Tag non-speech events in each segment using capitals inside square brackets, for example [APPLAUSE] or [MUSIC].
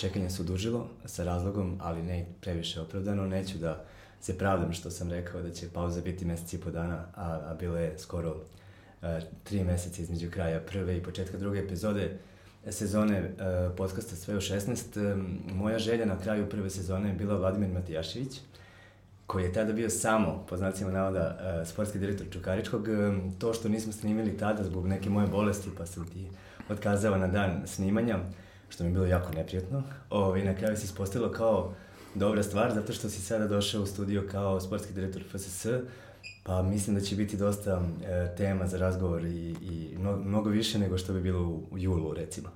čekanje se udužilo sa razlogom, ali ne previše opravdano. Neću da se pravdam što sam rekao da će pauza biti meseci i po dana, a, a bilo je skoro uh, tri meseca između kraja prve i početka druge epizode sezone uh, podcasta Sve u 16. Um, moja želja na kraju prve sezone je bila Vladimir Matijašević, koji je tada bio samo, po znacima navoda, sportski direktor Čukaričkog. To što nismo snimili tada zbog neke moje bolesti, pa sam ti otkazao na dan snimanja, što mi je bilo jako neprijatno. Ovo, I na kraju se ispostavilo kao dobra stvar, zato što si sada došao u studio kao sportski direktor FSS, pa mislim da će biti dosta e, tema za razgovor i, i mnogo, mnogo više nego što bi bilo u, u julu, recimo.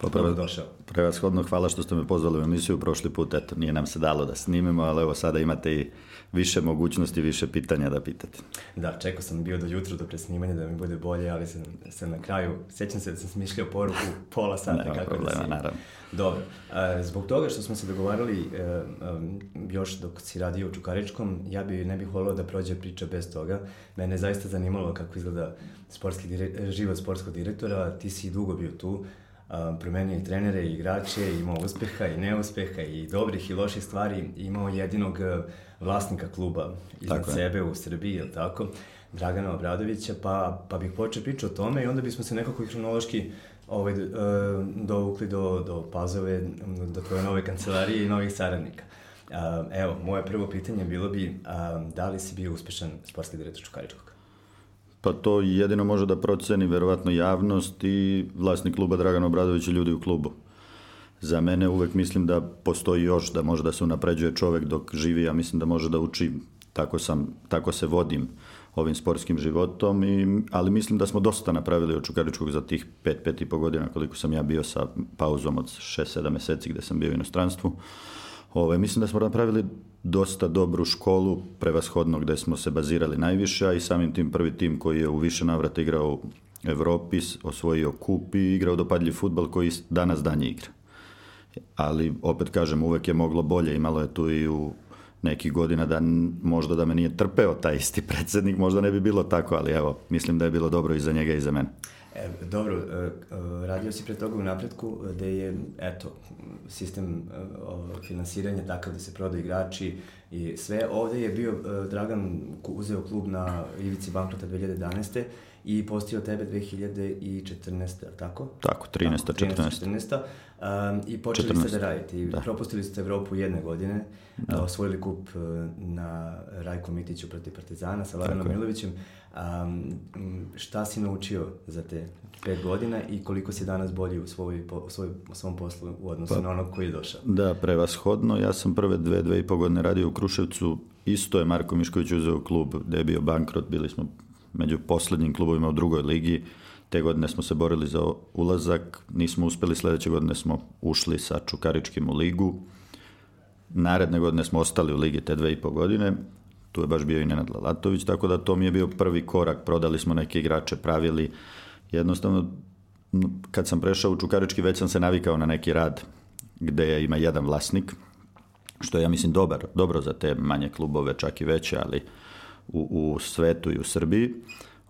Pa preva, došao. Prevashodno hvala što ste me pozvali u emisiju. Prošli put, eto, nije nam se dalo da snimimo, ali evo sada imate i više mogućnosti, više pitanja da pitate. Da, čekao sam bio do jutru, do presnimanja da mi bude bolje, ali sam, sam na kraju, sećam se da sam smišljao poruku [LAUGHS] pola sata. Nema kako problema, da si... naravno. Dobro, e, zbog toga što smo se dogovarali e, još dok si radio u Čukaričkom, ja bi, ne bih volio da prođe priča bez toga. Mene je zaista zanimalo kako izgleda sportski dire, život sportskog direktora, ti si dugo bio tu, promenio i trenere i igrače, imao uspeha i neuspeha i dobrih i loših stvari, imao jedinog vlasnika kluba iznad tako sebe u Srbiji, je tako? Dragana Obradovića, pa, pa bih počeo priču o tome i onda bismo se nekako i hronološki ovaj, uh, dovukli do, do Pazove, do tvoje nove kancelarije i novih saradnika. Evo, moje prvo pitanje bilo bi da li si bio uspešan sportski direktor Čukaričkog? Pa to jedino može da proceni verovatno javnost i vlasnik kluba Dragan Obradović i ljudi u klubu. Za mene uvek mislim da postoji još da može da se unapređuje čovek dok živi, ja mislim da može da uči, tako, sam, tako se vodim ovim sportskim životom, i, ali mislim da smo dosta napravili od Čukaričkog za tih 5-5 i po godina koliko sam ja bio sa pauzom od 6-7 meseci gde sam bio u inostranstvu. Ove, mislim da smo napravili dosta dobru školu, prevashodno gde smo se bazirali najviše, a i samim tim prvi tim koji je u više navrata igrao u Evropi, osvojio kup i igrao dopadljiv futbal koji danas danje igra. Ali, opet kažem, uvek je moglo bolje, imalo je tu i u nekih godina da možda da me nije trpeo taj isti [LAUGHS] predsednik, možda ne bi bilo tako, ali evo, mislim da je bilo dobro i za njega i za mene. E, dobro, e, e, radio si pre toga u napretku gde je, eto, sistem finansiranja takav da se prodaju igrači i sve. Ovde je bio Dragan uzeo klub na ivici bankrota 2011 i postio tebe 2014. tako? Tako, 13. Tako, 13. 14. 14. Um, I počeli 14. ste da radite. I da. propustili ste Evropu jedne godine, da. osvojili kup na Rajku Mitiću protiv Partizana sa Laganom Milovićem. Um, šta si naučio za te pet godina i koliko si danas bolji u, svoj, u, svoj, u svom poslu u odnosu pa, na onog koji je došao? Da, prevashodno. Ja sam prve dve, dve i po godine radio u Kruševcu. Isto je Marko Mišković uzeo klub gde je bio bankrot. Bili smo među poslednjim klubovima u drugoj ligi. Te godine smo se borili za ulazak, nismo uspeli, sledeće godine smo ušli sa Čukaričkim u ligu. Naredne godine smo ostali u ligi te dve i po godine, tu je baš bio i Nenad Lalatović, tako da to mi je bio prvi korak, prodali smo neke igrače, pravili, jednostavno kad sam prešao u Čukarički već sam se navikao na neki rad gde ima jedan vlasnik, što je ja mislim dobar, dobro za te manje klubove, čak i veće, ali u, u svetu i u Srbiji.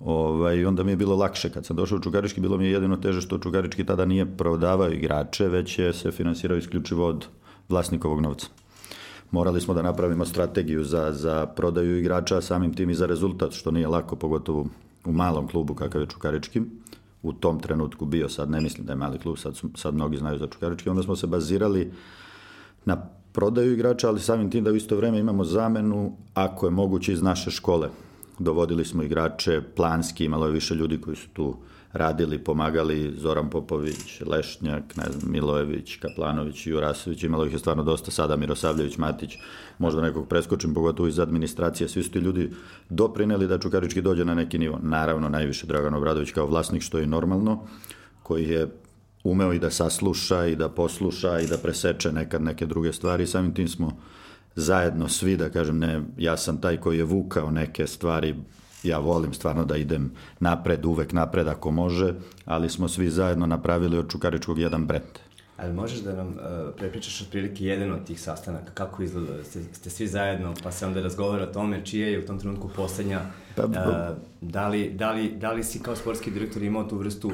Ovaj, onda mi je bilo lakše. Kad sam došao u Čukarički, bilo mi je jedino teže što Čukarički tada nije prodavao igrače, već je se finansirao isključivo od vlasnikovog novca. Morali smo da napravimo strategiju za, za prodaju igrača, samim tim i za rezultat, što nije lako, pogotovo u malom klubu kakav je Čukarički. U tom trenutku bio, sad ne mislim da je mali klub, sad, sad mnogi znaju za Čukarički. Onda smo se bazirali na prodaju igrača, ali samim tim da u isto vreme imamo zamenu ako je moguće iz naše škole. Dovodili smo igrače planski, imalo je više ljudi koji su tu radili, pomagali, Zoran Popović, Lešnjak, ne znam, Milojević, Kaplanović, Jurasović, imalo ih je stvarno dosta, sada Mirosavljević, Matić, možda nekog preskočim, pogotovo iz administracije, svi su ti ljudi doprineli da Čukarički dođe na neki nivo. Naravno, najviše Dragan Obradović kao vlasnik, što je normalno, koji je umeo i da sasluša i da posluša i da preseče nekad neke druge stvari. Samim tim smo zajedno svi, da kažem, ne, ja sam taj koji je vukao neke stvari, ja volim stvarno da idem napred, uvek napred ako može, ali smo svi zajedno napravili od Čukaričkog jedan brend. Ali možeš da nam uh, prepričaš otprilike jedan od tih sastanaka, kako izgleda, ste, ste svi zajedno, pa se onda razgovara o tome čije je u tom trenutku poslednja, uh, da, li, da, li, da li si kao sportski direktor imao tu vrstu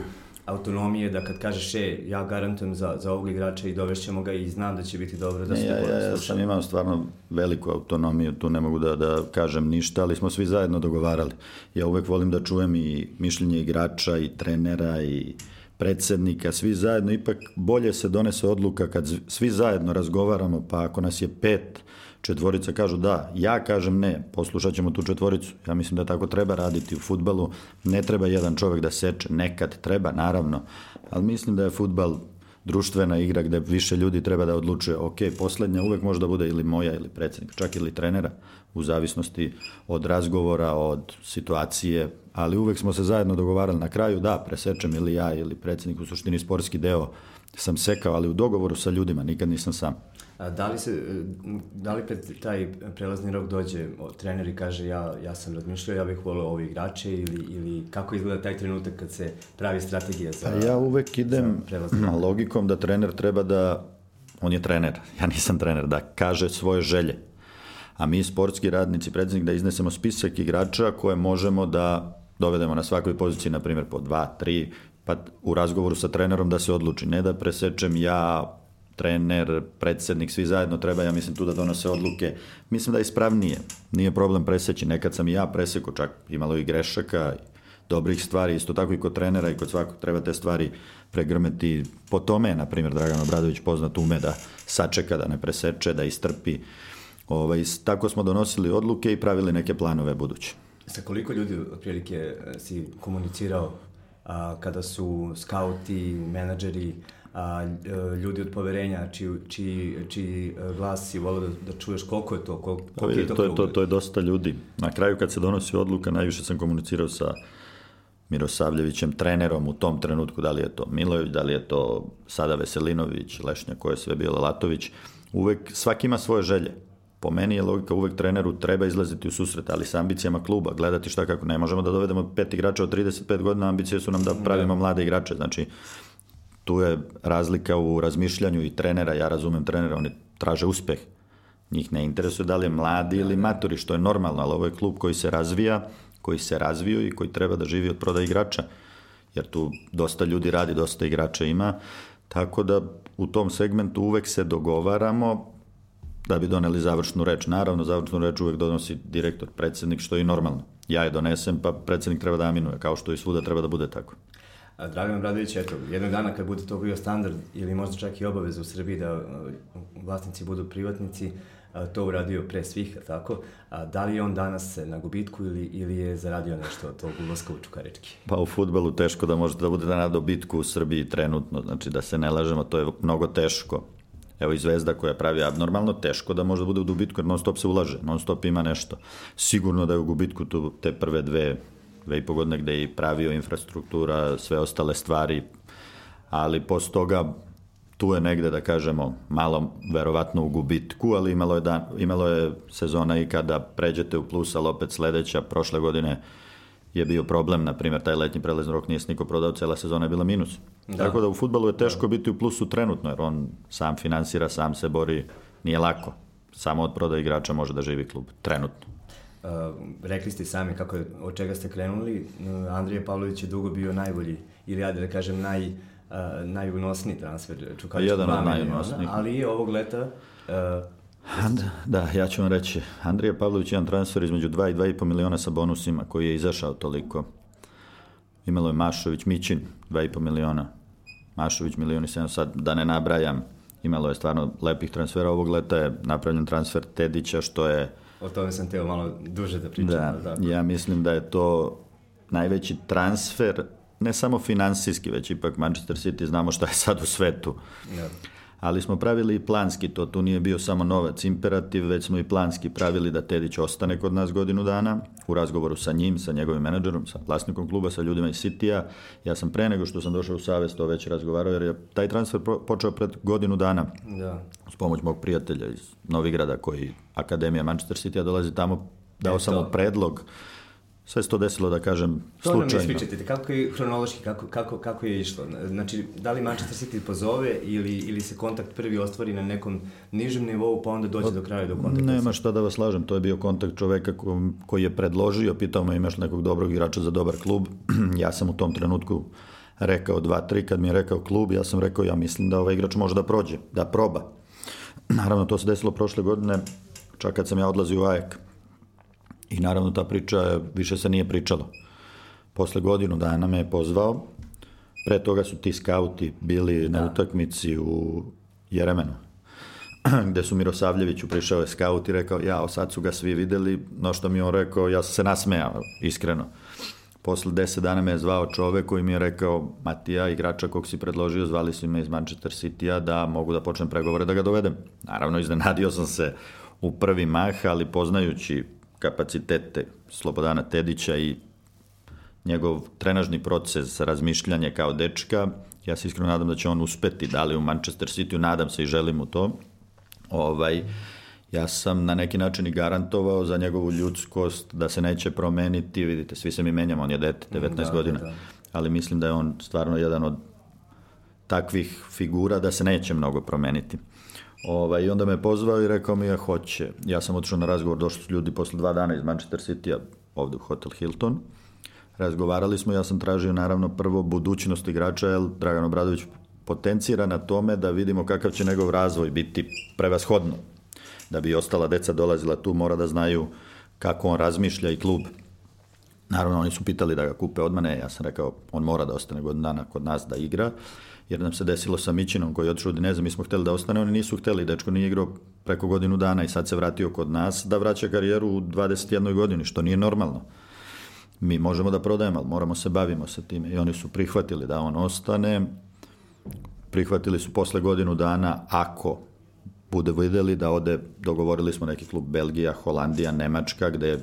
autonomije da kad kažeš e, ja garantujem za, za ovog igrača i dovešćemo ga i znam da će biti dobro da ne, ja, ja, ja sam imao stvarno veliku autonomiju, tu ne mogu da, da kažem ništa, ali smo svi zajedno dogovarali. Ja uvek volim da čujem i mišljenje igrača i trenera i predsednika, svi zajedno, ipak bolje se donese odluka kad svi zajedno razgovaramo, pa ako nas je pet, četvorica kažu da, ja kažem ne, poslušat ćemo tu četvoricu. Ja mislim da tako treba raditi u futbalu, ne treba jedan čovek da seče, nekad treba, naravno, ali mislim da je futbal društvena igra gde više ljudi treba da odlučuje, ok, poslednja uvek može da bude ili moja ili predsednik, čak ili trenera, u zavisnosti od razgovora, od situacije, ali uvek smo se zajedno dogovarali na kraju, da, presečem ili ja ili predsednik, u suštini sportski deo sam sekao, ali u dogovoru sa ljudima, nikad nisam sam. A da li, se, da li pred taj prelazni rok dođe trener i kaže ja, ja sam razmišljao, ja bih volio ovi igrače ili, ili kako izgleda taj trenutak kad se pravi strategija za Pa ja uvek idem logikom da trener treba da, on je trener, [LAUGHS] ja nisam trener, da kaže svoje želje. A mi sportski radnici, predsednik, da iznesemo spisak igrača koje možemo da dovedemo na svakoj poziciji, na primjer po dva, tri, pa u razgovoru sa trenerom da se odluči. Ne da presečem ja trener, predsednik, svi zajedno treba, ja mislim, tu da donose odluke. Mislim da je ispravnije. Nije problem preseći. Nekad sam i ja preseko, čak imalo i grešaka, dobrih stvari, isto tako i kod trenera i kod svakog treba te stvari pregrmeti. Po tome na primjer, Dragan Obradović poznat ume da sačeka, da ne preseče, da istrpi. Ovaj, tako smo donosili odluke i pravili neke planove buduće. Sa koliko ljudi otprilike eh, si komunicirao a, kada su skauti, menadžeri, a, e, ljudi od poverenja, čiji, čiji, čiji glas si volio da, da čuješ koliko je to, koliko, pa koliko je to, to, je, to, to je dosta ljudi. Na kraju kad se donosi odluka, najviše sam komunicirao sa Mirosavljevićem, trenerom u tom trenutku, da li je to Milojević, da li je to sada Veselinović, Lešnja, ko je sve bio Latović. Uvek, svaki ima svoje želje. Po meni je logika uvek treneru treba izlaziti u susret, ali sa ambicijama kluba, gledati šta kako. Ne možemo da dovedemo pet igrača od 35 godina, ambicije su nam da pravimo mlade igrače. Znači, tu je razlika u razmišljanju i trenera, ja razumem trenera, oni traže uspeh. Njih ne interesuje da li je mladi ili maturi, što je normalno, ali ovo je klub koji se razvija, koji se razvio i koji treba da živi od prodaje igrača. Jer tu dosta ljudi radi, dosta igrača ima, tako da u tom segmentu uvek se dogovaramo da bi doneli završnu reč. Naravno, završnu reč uvek donosi direktor, predsednik, što je i normalno. Ja je donesem, pa predsednik treba da aminuje, kao što i svuda treba da bude tako. Dragan Bradović, eto, jednog dana kad bude to bio standard ili možda čak i obaveza u Srbiji da vlasnici budu privatnici, to uradio pre svih, tako? A, da li je on danas na gubitku ili, ili je zaradio nešto od tog ulazka u Čukarički? Pa u futbelu teško da možete da budete na dobitku u Srbiji trenutno, znači da se ne lažemo, to je mnogo teško. Evo i Zvezda koja pravi abnormalno, teško da može da bude u dobitku jer non stop se ulaže, non stop ima nešto. Sigurno da je u gubitku tu te prve dve dve i po godine gde je i pravio infrastruktura, sve ostale stvari, ali posle toga tu je negde, da kažemo, malo verovatno u gubitku, ali imalo je, dan, imalo je sezona i kada pređete u plus, ali opet sledeća, prošle godine je bio problem, na primjer, taj letnji prelezni rok nije se niko prodao, cela sezona je bila minus. Da. Tako da u futbalu je teško da. biti u plusu trenutno, jer on sam finansira, sam se bori, nije lako. Samo od prodaje igrača može da živi klub, trenutno. Uh, rekli ste sami kako je, od čega ste krenuli. Uh, Andrije Pavlović je dugo bio najbolji, ili ja da kažem naj, uh, najunosniji transfer Čukarić. Jedan od najunosnijih. Ali je ovog leta uh, And, da, ja ću vam reći. Andrija Pavlović je jedan transfer između 2 i 2,5 miliona sa bonusima koji je izašao toliko. Imalo je Mašović, Mićin, 2,5 miliona. Mašović, milioni 7, sad da ne nabrajam. Imalo je stvarno lepih transfera. Ovog leta je napravljen transfer Tedića, što je O tome sam teo malo duže da pričam. Da, tako. ja mislim da je to najveći transfer, ne samo finansijski, već ipak Manchester City znamo šta je sad u svetu. Ja ali smo pravili i planski to, tu nije bio samo novac imperativ, već smo i planski pravili da Tedić ostane kod nas godinu dana, u razgovoru sa njim, sa njegovim menadžerom, sa vlasnikom kluba, sa ljudima iz Citya. Ja sam pre nego što sam došao u Savez to već razgovarao, jer je taj transfer počeo pred godinu dana. Da. S pomoć mog prijatelja iz Novigrada, koji Akademija Manchester City dolazi tamo, dao samo predlog sve se to desilo, da kažem, slučajno. To nam ispričajte, kako je hronološki, kako, kako, kako je išlo? Znači, da li Manchester City pozove ili, ili se kontakt prvi ostvari na nekom nižem nivou, pa onda dođe do kraja do kontakta? Nema šta da vas lažem, to je bio kontakt čoveka ko, koji je predložio, pitao me imaš nekog dobrog igrača za dobar klub. [CLEARS THROAT] ja sam u tom trenutku rekao dva, tri, kad mi je rekao klub, ja sam rekao ja mislim da ovaj igrač može da prođe, da proba. [CLEARS THROAT] Naravno, to se desilo prošle godine, čak kad sam ja odlazio u AEK. I naravno, ta priča više se nije pričalo. Posle godinu dana me je pozvao, pre toga su ti skauti bili da. na utakmici u Jeremenu, [CLEARS THROAT] gde su Mirosavljeviću prišao je skaut i rekao, ja, sad su ga svi videli, no što mi on rekao, ja sam se nasmejao, iskreno. Posle deset dana me je zvao čovek koji mi je rekao, Matija, igrača kog si predložio, zvali su me iz Manchester City-a da mogu da počnem pregovore da ga dovedem. Naravno, iznenadio sam se u prvi mah, ali poznajući kapacitete Slobodana Tedića i njegov trenažni proces razmišljanja kao dečka, ja se iskreno nadam da će on uspeti, da li u Manchester City, nadam se i želim mu to. Ovaj, ja sam na neki način i garantovao za njegovu ljudskost da se neće promeniti, vidite, svi se mi menjamo, on je dete, 19 da, godina, da, da. ali mislim da je on stvarno jedan od takvih figura da se neće mnogo promeniti. Ovaj, I onda me pozvao i rekao mi je hoće. Ja sam otišao na razgovor, došli su ljudi posle dva dana iz Manchester City-a ovde u Hotel Hilton. Razgovarali smo, ja sam tražio naravno prvo budućnost igrača, jer Dragan Obradović potencira na tome da vidimo kakav će njegov razvoj biti prevashodno da bi ostala deca dolazila tu, mora da znaju kako on razmišlja i klub. Naravno, oni su pitali da ga kupe od mene, ja sam rekao, on mora da ostane godin dana kod nas da igra, jer nam se desilo sa Mićinom koji je otišao ne znam, mi smo hteli da ostane, oni nisu hteli, dečko nije igrao preko godinu dana i sad se vratio kod nas da vraća karijeru u 21. godini, što nije normalno. Mi možemo da prodajemo, ali moramo se bavimo sa time i oni su prihvatili da on ostane, prihvatili su posle godinu dana ako bude videli da ode, dogovorili smo neki klub Belgija, Holandija, Nemačka, gde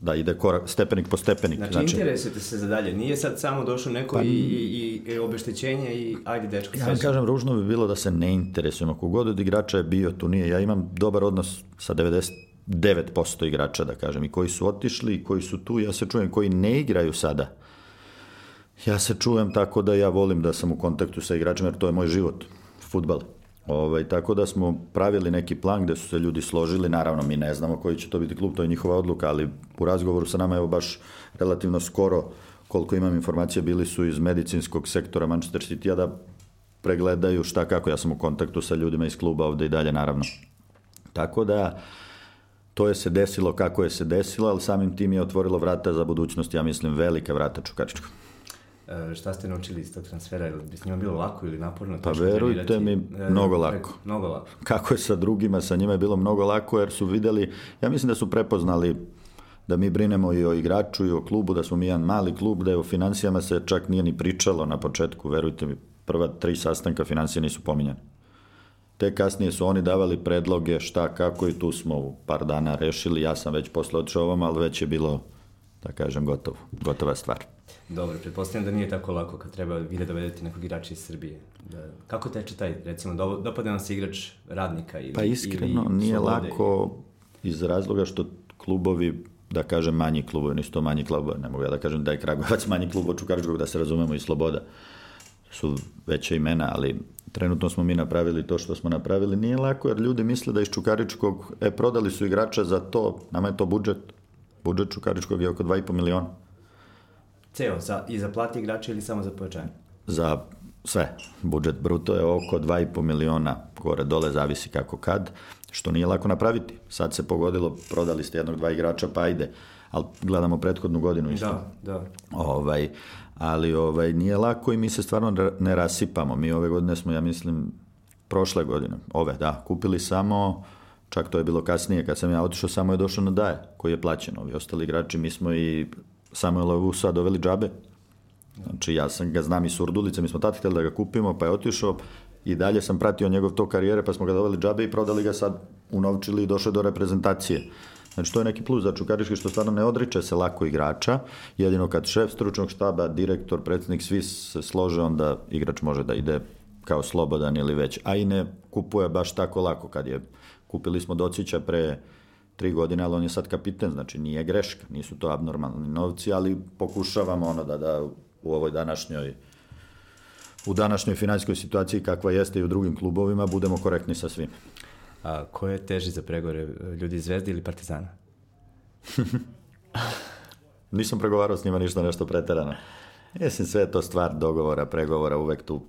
da ide korak, stepenik po stepenik. Znači, znači interesujete se za dalje. Nije sad samo došlo neko pa, i, i, i obeštećenje i ajde dečko. Ja vam kažem, ružno bi bilo da se ne interesujemo. Kogod od igrača je bio, tu nije. Ja imam dobar odnos sa 99% igrača, da kažem, i koji su otišli, i koji su tu, ja se čujem, koji ne igraju sada. Ja se čujem tako da ja volim da sam u kontaktu sa igračima, jer to je moj život, futbal. Ovaj, tako da smo pravili neki plan gde su se ljudi složili, naravno mi ne znamo koji će to biti klub, to je njihova odluka, ali u razgovoru sa nama evo baš relativno skoro, koliko imam informacija, bili su iz medicinskog sektora Manchester City-a da pregledaju šta kako, ja sam u kontaktu sa ljudima iz kluba ovde i dalje naravno. Tako da, to je se desilo kako je se desilo, ali samim tim je otvorilo vrata za budućnost, ja mislim, velika vrata Čukačička. E, šta ste naučili iz tog transfera? Ili bi s njima bilo lako ili naporno? Pa verujte mi, e, mnogo lako. Mnogo lako. Kako je sa drugima, sa njima je bilo mnogo lako, jer su videli, ja mislim da su prepoznali da mi brinemo i o igraču i o klubu, da smo mi jedan mali klub, da je o financijama se čak nije ni pričalo na početku, verujte mi, prva tri sastanka financije nisu pominjane. Te kasnije su oni davali predloge šta, kako i tu smo par dana rešili, ja sam već posle odšao ovom, ali već je bilo, da kažem, gotovo, gotova stvar. Dobro, pretpostavljam da nije tako lako kad treba vi da dovedete nekog igrača iz Srbije. Da, kako teče taj, recimo, do, dopada nam se igrač radnika ili Pa iskreno, ili nije lako iz razloga što klubovi da kažem manji klubovi, nisu to manji klubovi, ne mogu ja da kažem da je Kragujevac [LAUGHS] manji klub od Čukaričkog, da se razumemo i Sloboda su veće imena, ali trenutno smo mi napravili to što smo napravili. Nije lako jer ljudi misle da iz Čukaričkog, e, prodali su igrača za to, nama je to budžet, budžet Čukaričkog je oko 2,5 miliona. Ceo, za, i za plati igrača ili samo za pojačanje? Za sve. Budžet bruto je oko 2,5 miliona gore dole, zavisi kako kad, što nije lako napraviti. Sad se pogodilo, prodali ste jednog, dva igrača, pa ajde. Ali gledamo prethodnu godinu isto. Da, da. Ovaj, ali ovaj, nije lako i mi se stvarno ne rasipamo. Mi ove godine smo, ja mislim, prošle godine, ove, da, kupili samo, čak to je bilo kasnije, kad sam ja otišao, samo je došao na Daje, koji je plaćen. Ovi ostali igrači, mi smo i Samuela Vusa doveli džabe. Znači, ja sam ga znam i Surdulice, mi smo tada htjeli da ga kupimo, pa je otišao i dalje sam pratio njegov to karijere, pa smo ga doveli džabe i prodali ga sad, unovčili i došao do reprezentacije. Znači, to je neki plus za Čukarički što stvarno ne odriče se lako igrača, jedino kad šef stručnog štaba, direktor, predsednik, svi se slože, onda igrač može da ide kao slobodan ili već, a i ne kupuje baš tako lako kad je, kupili smo Docića pre tri godine, ali on je sad kapiten, znači nije greška, nisu to abnormalni novci, ali pokušavamo ono da, da u ovoj današnjoj u današnjoj finansijskoj situaciji kakva jeste i u drugim klubovima budemo korektni sa svim. A ko je teži za pregovore, ljudi iz Zvezde ili Partizana? [LAUGHS] Nisam pregovarao s njima ništa nešto preterano. Mislim, sve je to stvar dogovora, pregovora, uvek tu.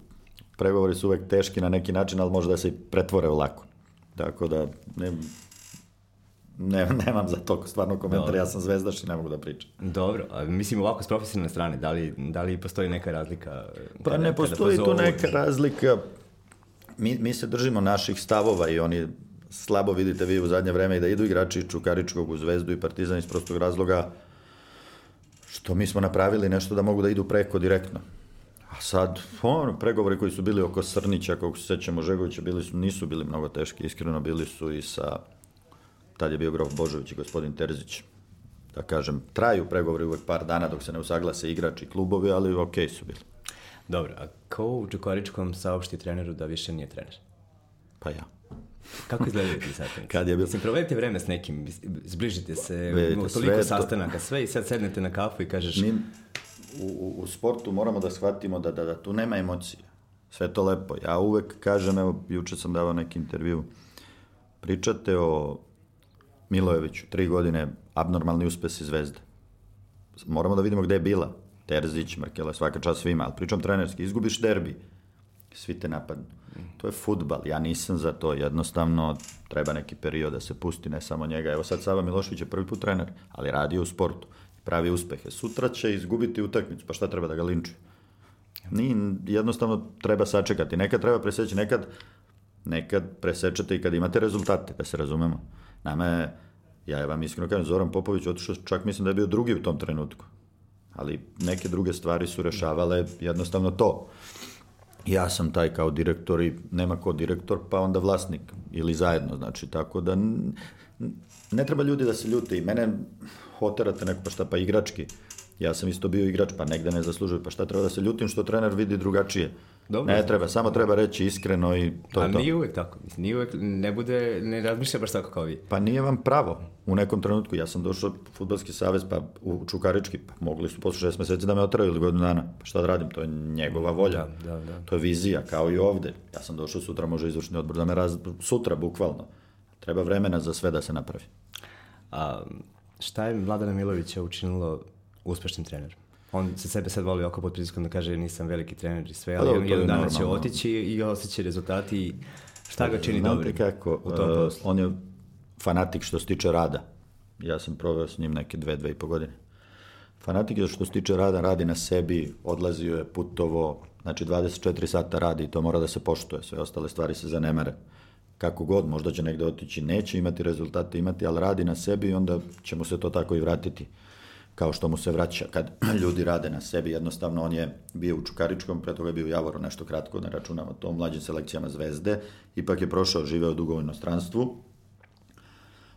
Pregovori su uvek teški na neki način, ali može da se i pretvore u lako. Tako da, ne, ne, [LAUGHS] nemam za to stvarno komentar, Dobro. ja sam zvezdaš i ne mogu da pričam. Dobro, a mislim ovako s profesionalne strane, da li, da li postoji neka razlika? Pa kada, ne postoji tu neka razlika. Mi, mi se držimo naših stavova i oni slabo vidite vi u zadnje vreme i da idu igrači Čukaričkog u Zvezdu i Partizan iz prostog razloga što mi smo napravili nešto da mogu da idu preko direktno. A sad, ono, pregovori koji su bili oko Srnića, kako se sećamo Žegovića, bili su, nisu bili mnogo teški, iskreno bili su i sa, tad je bio Grof Božović i gospodin Terzić. Da kažem, traju pregovori uvek par dana dok se ne usaglase igrači i klubovi, ali okej okay su bili. Dobro, a ko u Čukaričkom saopšti treneru da više nije trener? Pa ja. Kako izgledaju ti sastanci? [LAUGHS] Kad je bilo... Mislim, provedite vreme s nekim, zbližite se, Vedite, toliko sve sastanaka, sve i sad sednete na kafu i kažeš... Mi u, u sportu moramo da shvatimo da, da, da tu nema emocija. Sve to lepo. Ja uvek kažem, evo, juče sam davao neki intervju, pričate o Milojeviću, tri godine, abnormalni uspesi zvezde. Moramo da vidimo gde je bila. Terzić, Markela, svaka čast svima, ali pričam trenerski, izgubiš derbi, svi te napadnu. To je futbal, ja nisam za to, jednostavno treba neki period da se pusti, ne samo njega. Evo sad Sava Milošević je prvi put trener, ali radi u sportu pravi uspehe. Sutra će izgubiti utakmicu, pa šta treba da ga linčuje? Ni, jednostavno treba sačekati. Nekad treba preseći, nekad, nekad presečete i kad imate rezultate, da se razumemo. Nama je, ja vam iskreno kažem, Zoran Popović otišao, čak mislim da je bio drugi u tom trenutku. Ali neke druge stvari su rešavale jednostavno to ja sam taj kao direktor i nema ko direktor, pa onda vlasnik ili zajedno, znači tako da ne treba ljudi da se ljute i mene hoterate neko pa šta pa igrački. Ja sam isto bio igrač, pa negde ne zaslužuje, pa šta treba da se ljutim što trener vidi drugačije. Dobro, ne treba, samo treba reći iskreno i to je to. A nije uvek tako, mislim, nije uvek, ne bude, ne razmišlja baš tako kao vi. Pa nije vam pravo u nekom trenutku. Ja sam došao u Futbolski savez, pa u Čukarički, pa mogli su posle šest meseci da me otraju ili godinu dana. Pa šta da radim, to je njegova volja. Da, da, da. To je vizija, kao i ovde. Ja sam došao sutra, može izvršni odbor da me raz... Sutra, bukvalno. Treba vremena za sve da se napravi. A šta je Vladana Milovića učinilo uspešnim trenerom? on se sebe sad voli oko pod pritiskom da kaže nisam veliki trener i sve, ali pa, jedan dana će otići i osjeća rezultati i šta ga čini dobrim kako, u tom poslu? Uh, on je fanatik što se tiče rada. Ja sam proveo s njim neke dve, dve i po godine. Fanatik je što se tiče rada, radi na sebi, odlazio je putovo, znači 24 sata radi i to mora da se poštuje, sve ostale stvari se zanemare. Kako god, možda će negde otići, neće imati rezultate, imati, ali radi na sebi i onda će mu se to tako i vratiti kao što mu se vraća kad [CLEARS THROAT] ljudi rade na sebi, jednostavno on je bio u Čukaričkom, pre toga je bio u Javoru nešto kratko, ne računamo to, mlađim selekcijama Zvezde, ipak je prošao, živeo dugo u inostranstvu,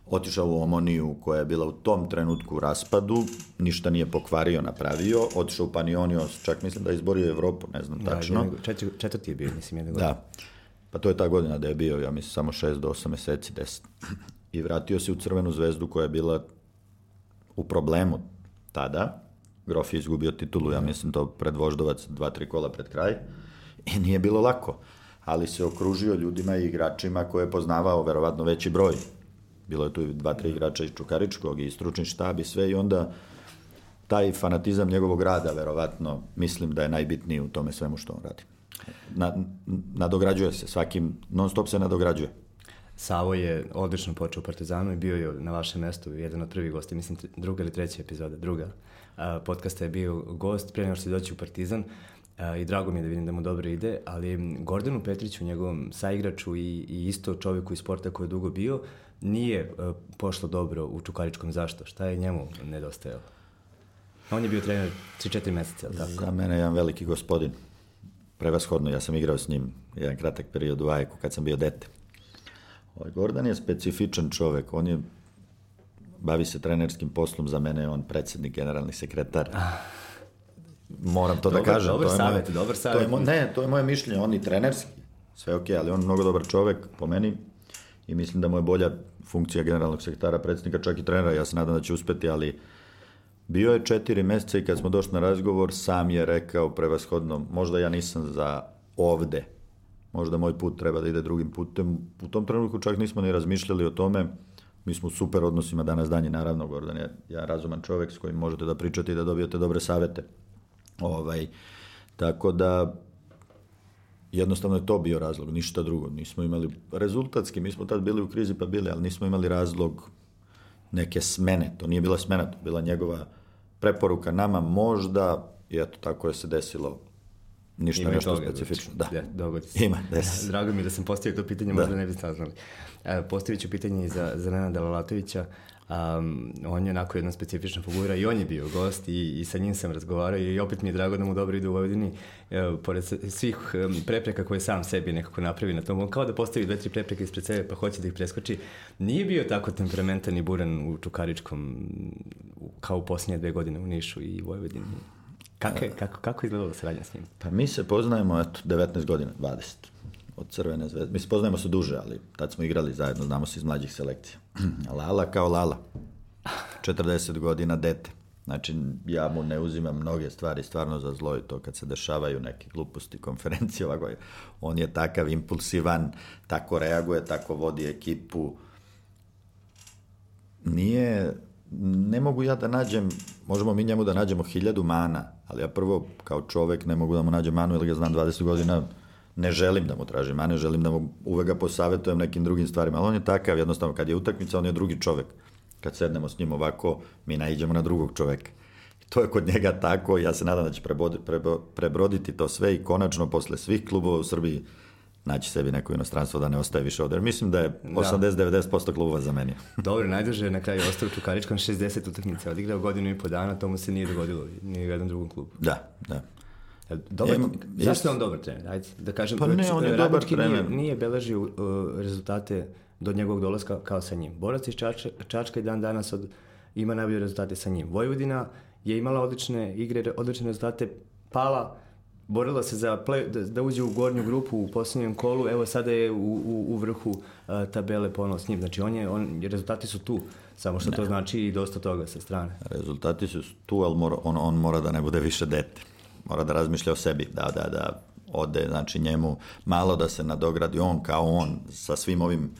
otišao u Omoniju koja je bila u tom trenutku u raspadu, ništa nije pokvario, napravio, otišao u Panionio, čak mislim da je izborio Evropu, ne znam da, tačno. Četiri, četvrti je bio, mislim, jedne godine. Da, pa to je ta godina da je bio, ja mislim, samo 6 do 8 meseci, 10. I vratio se u Crvenu zvezdu koja je bila u problemu tada. Grof je izgubio titulu, ja mislim to pred Voždovac, dva, tri kola pred kraj. I nije bilo lako. Ali se okružio ljudima i igračima koje je poznavao verovatno veći broj. Bilo je tu dva, tri igrača iz Čukaričkog i stručni štab i sve i onda taj fanatizam njegovog rada, verovatno, mislim da je najbitniji u tome svemu što on radi. Na, nadograđuje se, svakim, non stop se nadograđuje. Savo je odlično počeo u Partizanu i bio je na vašem mestu jedan od prvih gosti, mislim druga ili treća epizoda, druga podcasta je bio gost pre nego što se doći u Partizan i drago mi je da vidim da mu dobro ide, ali Gordanu Petriću, njegovom saigraču i, i isto čoveku iz sporta koji je dugo bio, nije pošlo dobro u Čukaričkom zašto? Šta je njemu nedostajalo? On je bio trener 3-4 meseca, ali tako? Za mene je jedan veliki gospodin. Prevashodno, ja sam igrao s njim jedan kratak period u Ajku kad sam bio dete. Ovaj, Gordon je specifičan čovek, on je bavi se trenerskim poslom, za mene je on predsednik, generalni sekretar. Moram to da dobar, da kažem. Dobar to je savjet, dobar savjet. To je, ne, to je moje mišljenje, on i trenerski, sve ok, ali on je mnogo dobar čovek po meni i mislim da mu je bolja funkcija generalnog sekretara, predsednika, čak i trenera, ja se nadam da će uspeti, ali bio je četiri meseca i kad smo došli na razgovor, sam je rekao prevashodno, možda ja nisam za ovde, možda moj put treba da ide drugim putem. U tom trenutku čak nismo ni razmišljali o tome, mi smo u super odnosima danas danji, naravno, Gordon je ja razuman čovek s kojim možete da pričate i da dobijete dobre savete. Ovaj, tako da, jednostavno je to bio razlog, ništa drugo. Nismo imali rezultatski, mi smo tad bili u krizi pa bili, ali nismo imali razlog neke smene. To nije bila smena, to bila njegova preporuka nama možda, i eto, tako je se desilo ništa Ima nešto toga, specifično. znači, Da. da, dogodi se. Ima, desi se. Drago mi da sam postavio to pitanje, Da. možda ne bi saznali. E, postavit ću pitanje i za, za Nenada Lalatovića. Um, on je onako jedna specifična figura i on je bio gost i, i sa njim sam razgovarao i opet mi je drago da mu dobro ide u Vojvodini. E, pored svih em, prepreka koje sam sebi nekako napravi na tom, on kao da postavi dve, tri prepreke ispred sebe pa hoće da ih preskoči. Nije bio tako temperamentan i buran u Čukaričkom kao u posljednje dve godine u Nišu i Vojvodini. Kako, je, kako, kako je izgledala saradnja s njim? Pa mi se poznajemo, eto, 19 godina, 20, od Crvene zvezde. Mi se poznajemo se duže, ali tad smo igrali zajedno, znamo se iz mlađih selekcija. [CLEARS THROAT] Lala kao Lala. 40 godina dete. Znači, ja mu ne uzimam mnoge stvari stvarno za zlo i to kad se dešavaju neke gluposti, konferencije, ovako, on je takav impulsivan, tako reaguje, tako vodi ekipu. Nije, ne mogu ja da nađem, možemo mi njemu da nađemo hiljadu mana, ali ja prvo kao čovek ne mogu da mu nađem manu, jer ga znam 20 godina, ne želim da mu tražim mane, želim da mu uvek ga posavetujem nekim drugim stvarima, ali on je takav, jednostavno, kad je utakmica, on je drugi čovek. Kad sednemo s njim ovako, mi naiđemo na drugog čoveka. I to je kod njega tako, ja se nadam da će prebodi, prebo, prebroditi to sve i konačno posle svih klubova u Srbiji naći sebi neko inostranstvo da ne ostaje više ovde. Mislim da je 80-90% klubova zamenio. [LAUGHS] Dobro, najduže je na kraju ostao u Čukaričkom 60 utakmica, odigrao godinu i po dana, to mu se nije dogodilo, ni u jednom drugom klubu. Da, da. E, Dobar, Em, zašto je on dobar trener? Ajde, da kažem, Pa ne, on je dobar Nije, trener. nije beležio uh, rezultate do njegovog dolaska kao sa njim. Borac iz Čačka, Čačka i dan danas od, ima najbolje rezultate sa njim. Vojvodina je imala odlične igre, odlične rezultate, pala, borila se za play, da, da uđe u gornju grupu u posljednjem kolu, evo sada je u, u, u vrhu uh, tabele ponovo s njim. Znači, on je, on, rezultati su tu, samo što to znači i dosta toga sa strane. Rezultati su tu, ali mora, on, on mora da ne bude više dete. Mora da razmišlja o sebi, da, da, da ode, znači njemu malo da se nadogradi on kao on sa svim ovim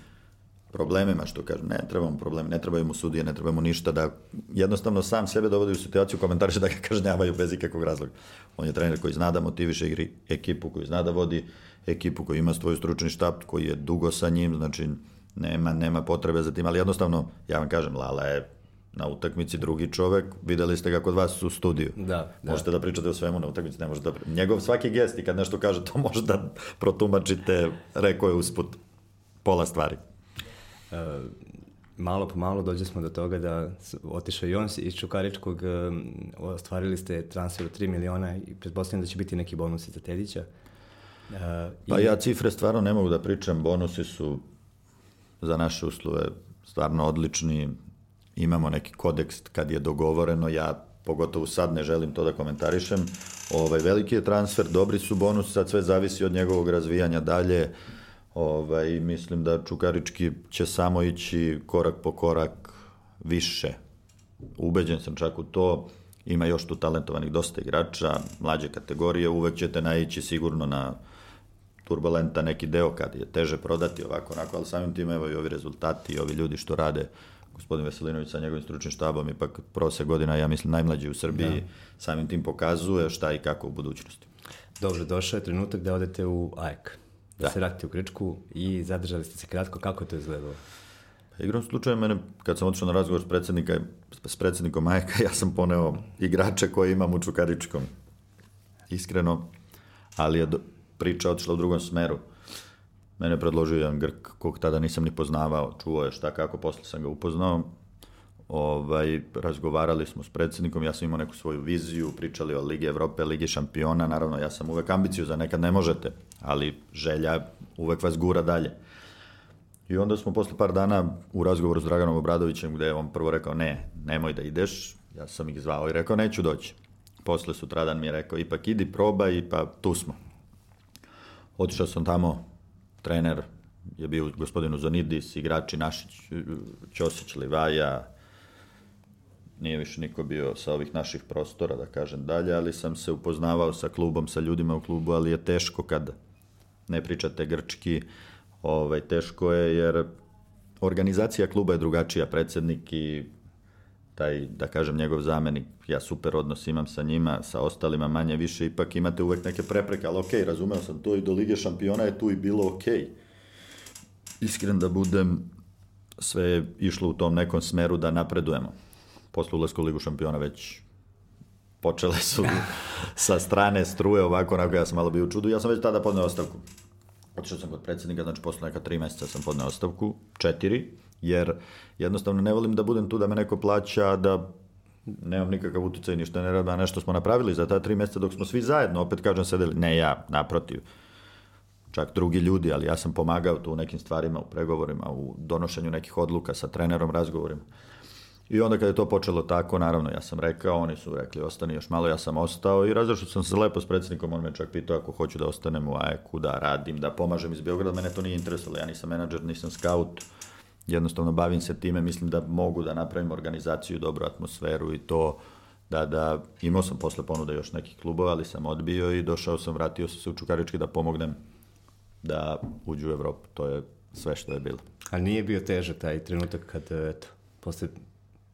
problemima, što kažem, ne treba mu problemi, ne trebaju mu sudije, ne treba mu ništa, da jednostavno sam sebe dovodi u situaciju komentariše da ga [LAUGHS] kažnjavaju bez ikakvog razloga. On je trener koji zna da motiviše igri ekipu, koji zna da vodi ekipu, koji ima svoj stručni štab, koji je dugo sa njim, znači nema, nema potrebe za tim, ali jednostavno, ja vam kažem, Lala je na utakmici drugi čovek, videli ste ga kod vas u studiju. Da, da. Možete da pričate o svemu na utakmici, ne možete da... Njegov svaki gest i kad nešto kaže, to [LAUGHS] može da protumačite, rekao je usput pola stvari. Uh, malo po malo dođe smo do toga da otišao i on iz Čukaričkog, um, ostvarili ste transfer od 3 miliona i pretpostavljam da će biti neki bonusi za Tedića. Uh, Pa i- ja cifre stvarno ne mogu da pričam, bonusi su za naše uslove stvarno odlični, imamo neki kodeks kad je dogovoreno, ja pogotovo sad ne želim to da komentarišem, ovaj, veliki je transfer, dobri su bonusi, sad sve zavisi od njegovog razvijanja dalje, ovaj, mislim da Čukarički će samo ići korak po korak više, ubeđen sam čak u to, ima još tu talentovanih dosta igrača, mlađe kategorije, uvek ćete naići sigurno na turbulenta neki deo kad je teže prodati ovako, onako, ali samim tim evo i ovi rezultati i ovi ljudi što rade, gospodin Veselinović sa njegovim stručnim štabom, ipak prosek godina, ja mislim, najmlađi u Srbiji, samim tim pokazuje šta i kako u budućnosti. Dobro, došao je trenutak da odete u AEK. Da, Da. se vratite u Grčku i zadržali ste se kratko. Kako je to izgledalo? Pa igrom slučaja mene, kad sam otišao na razgovor s, predsjednika, s predsjednikom Majka, ja sam poneo igrače koje imam u Čukaričkom. Iskreno, ali je do, priča otišla u drugom smeru. Mene je predložio jedan Grk, kog tada nisam ni poznavao, čuo je šta kako, posle sam ga upoznao. Ovaj, razgovarali smo s predsjednikom, ja sam imao neku svoju viziju, pričali o Ligi Evrope, Ligi šampiona, naravno ja sam uvek ambiciju za nekad ne možete, ali želja uvek vas gura dalje. I onda smo posle par dana u razgovoru s Draganom Obradovićem, gde je on prvo rekao ne, nemoj da ideš, ja sam ih zvao i rekao neću doći. Posle sutradan mi je rekao ipak idi probaj pa tu smo. Otišao sam tamo, trener je bio gospodin Uzonidis, igrači Našić, Ćosić, Livaja, nije više niko bio sa ovih naših prostora, da kažem dalje, ali sam se upoznavao sa klubom, sa ljudima u klubu, ali je teško kad ne pričate grčki, ovaj, teško je jer organizacija kluba je drugačija, predsednik i taj, da kažem, njegov zamenik, ja super odnos imam sa njima, sa ostalima manje više, ipak imate uvek neke prepreke, ali okej, okay, razumeo sam to i do Lige šampiona je tu i bilo okej. Okay. Iskren da budem, sve je išlo u tom nekom smeru da napredujemo. Posle ulazka u Ligu šampiona već počele su [LAUGHS] sa strane struje ovako, onako ja sam malo bio u čudu. Ja sam već tada podneo ostavku. Otišao sam kod predsednika, znači posle neka tri meseca sam podneo ostavku, četiri, jer jednostavno ne volim da budem tu da me neko plaća, da nemam nikakav uticaj, ništa ne rada, nešto smo napravili za ta tri meseca dok smo svi zajedno, opet kažem, sedeli, ne ja, naprotiv, čak drugi ljudi, ali ja sam pomagao tu u nekim stvarima, u pregovorima, u donošenju nekih odluka sa trenerom, razgovorima. I onda kada je to počelo tako, naravno, ja sam rekao, oni su rekli, ostani još malo, ja sam ostao i razlišao sam se lepo s predsjednikom, on me čak pitao ako hoću da ostanem u AEK-u, da radim, da pomažem iz Beograda, mene to nije interesovalo, ja nisam menadžer, nisam scout, jednostavno bavim se time, mislim da mogu da napravim organizaciju, dobru atmosferu i to da, da imao sam posle ponude još nekih klubova, ali sam odbio i došao sam, vratio sam se u Čukarički da pomognem da uđu u Evropu. To je sve što je bilo. A nije bio težak taj trenutak kad, eto, posle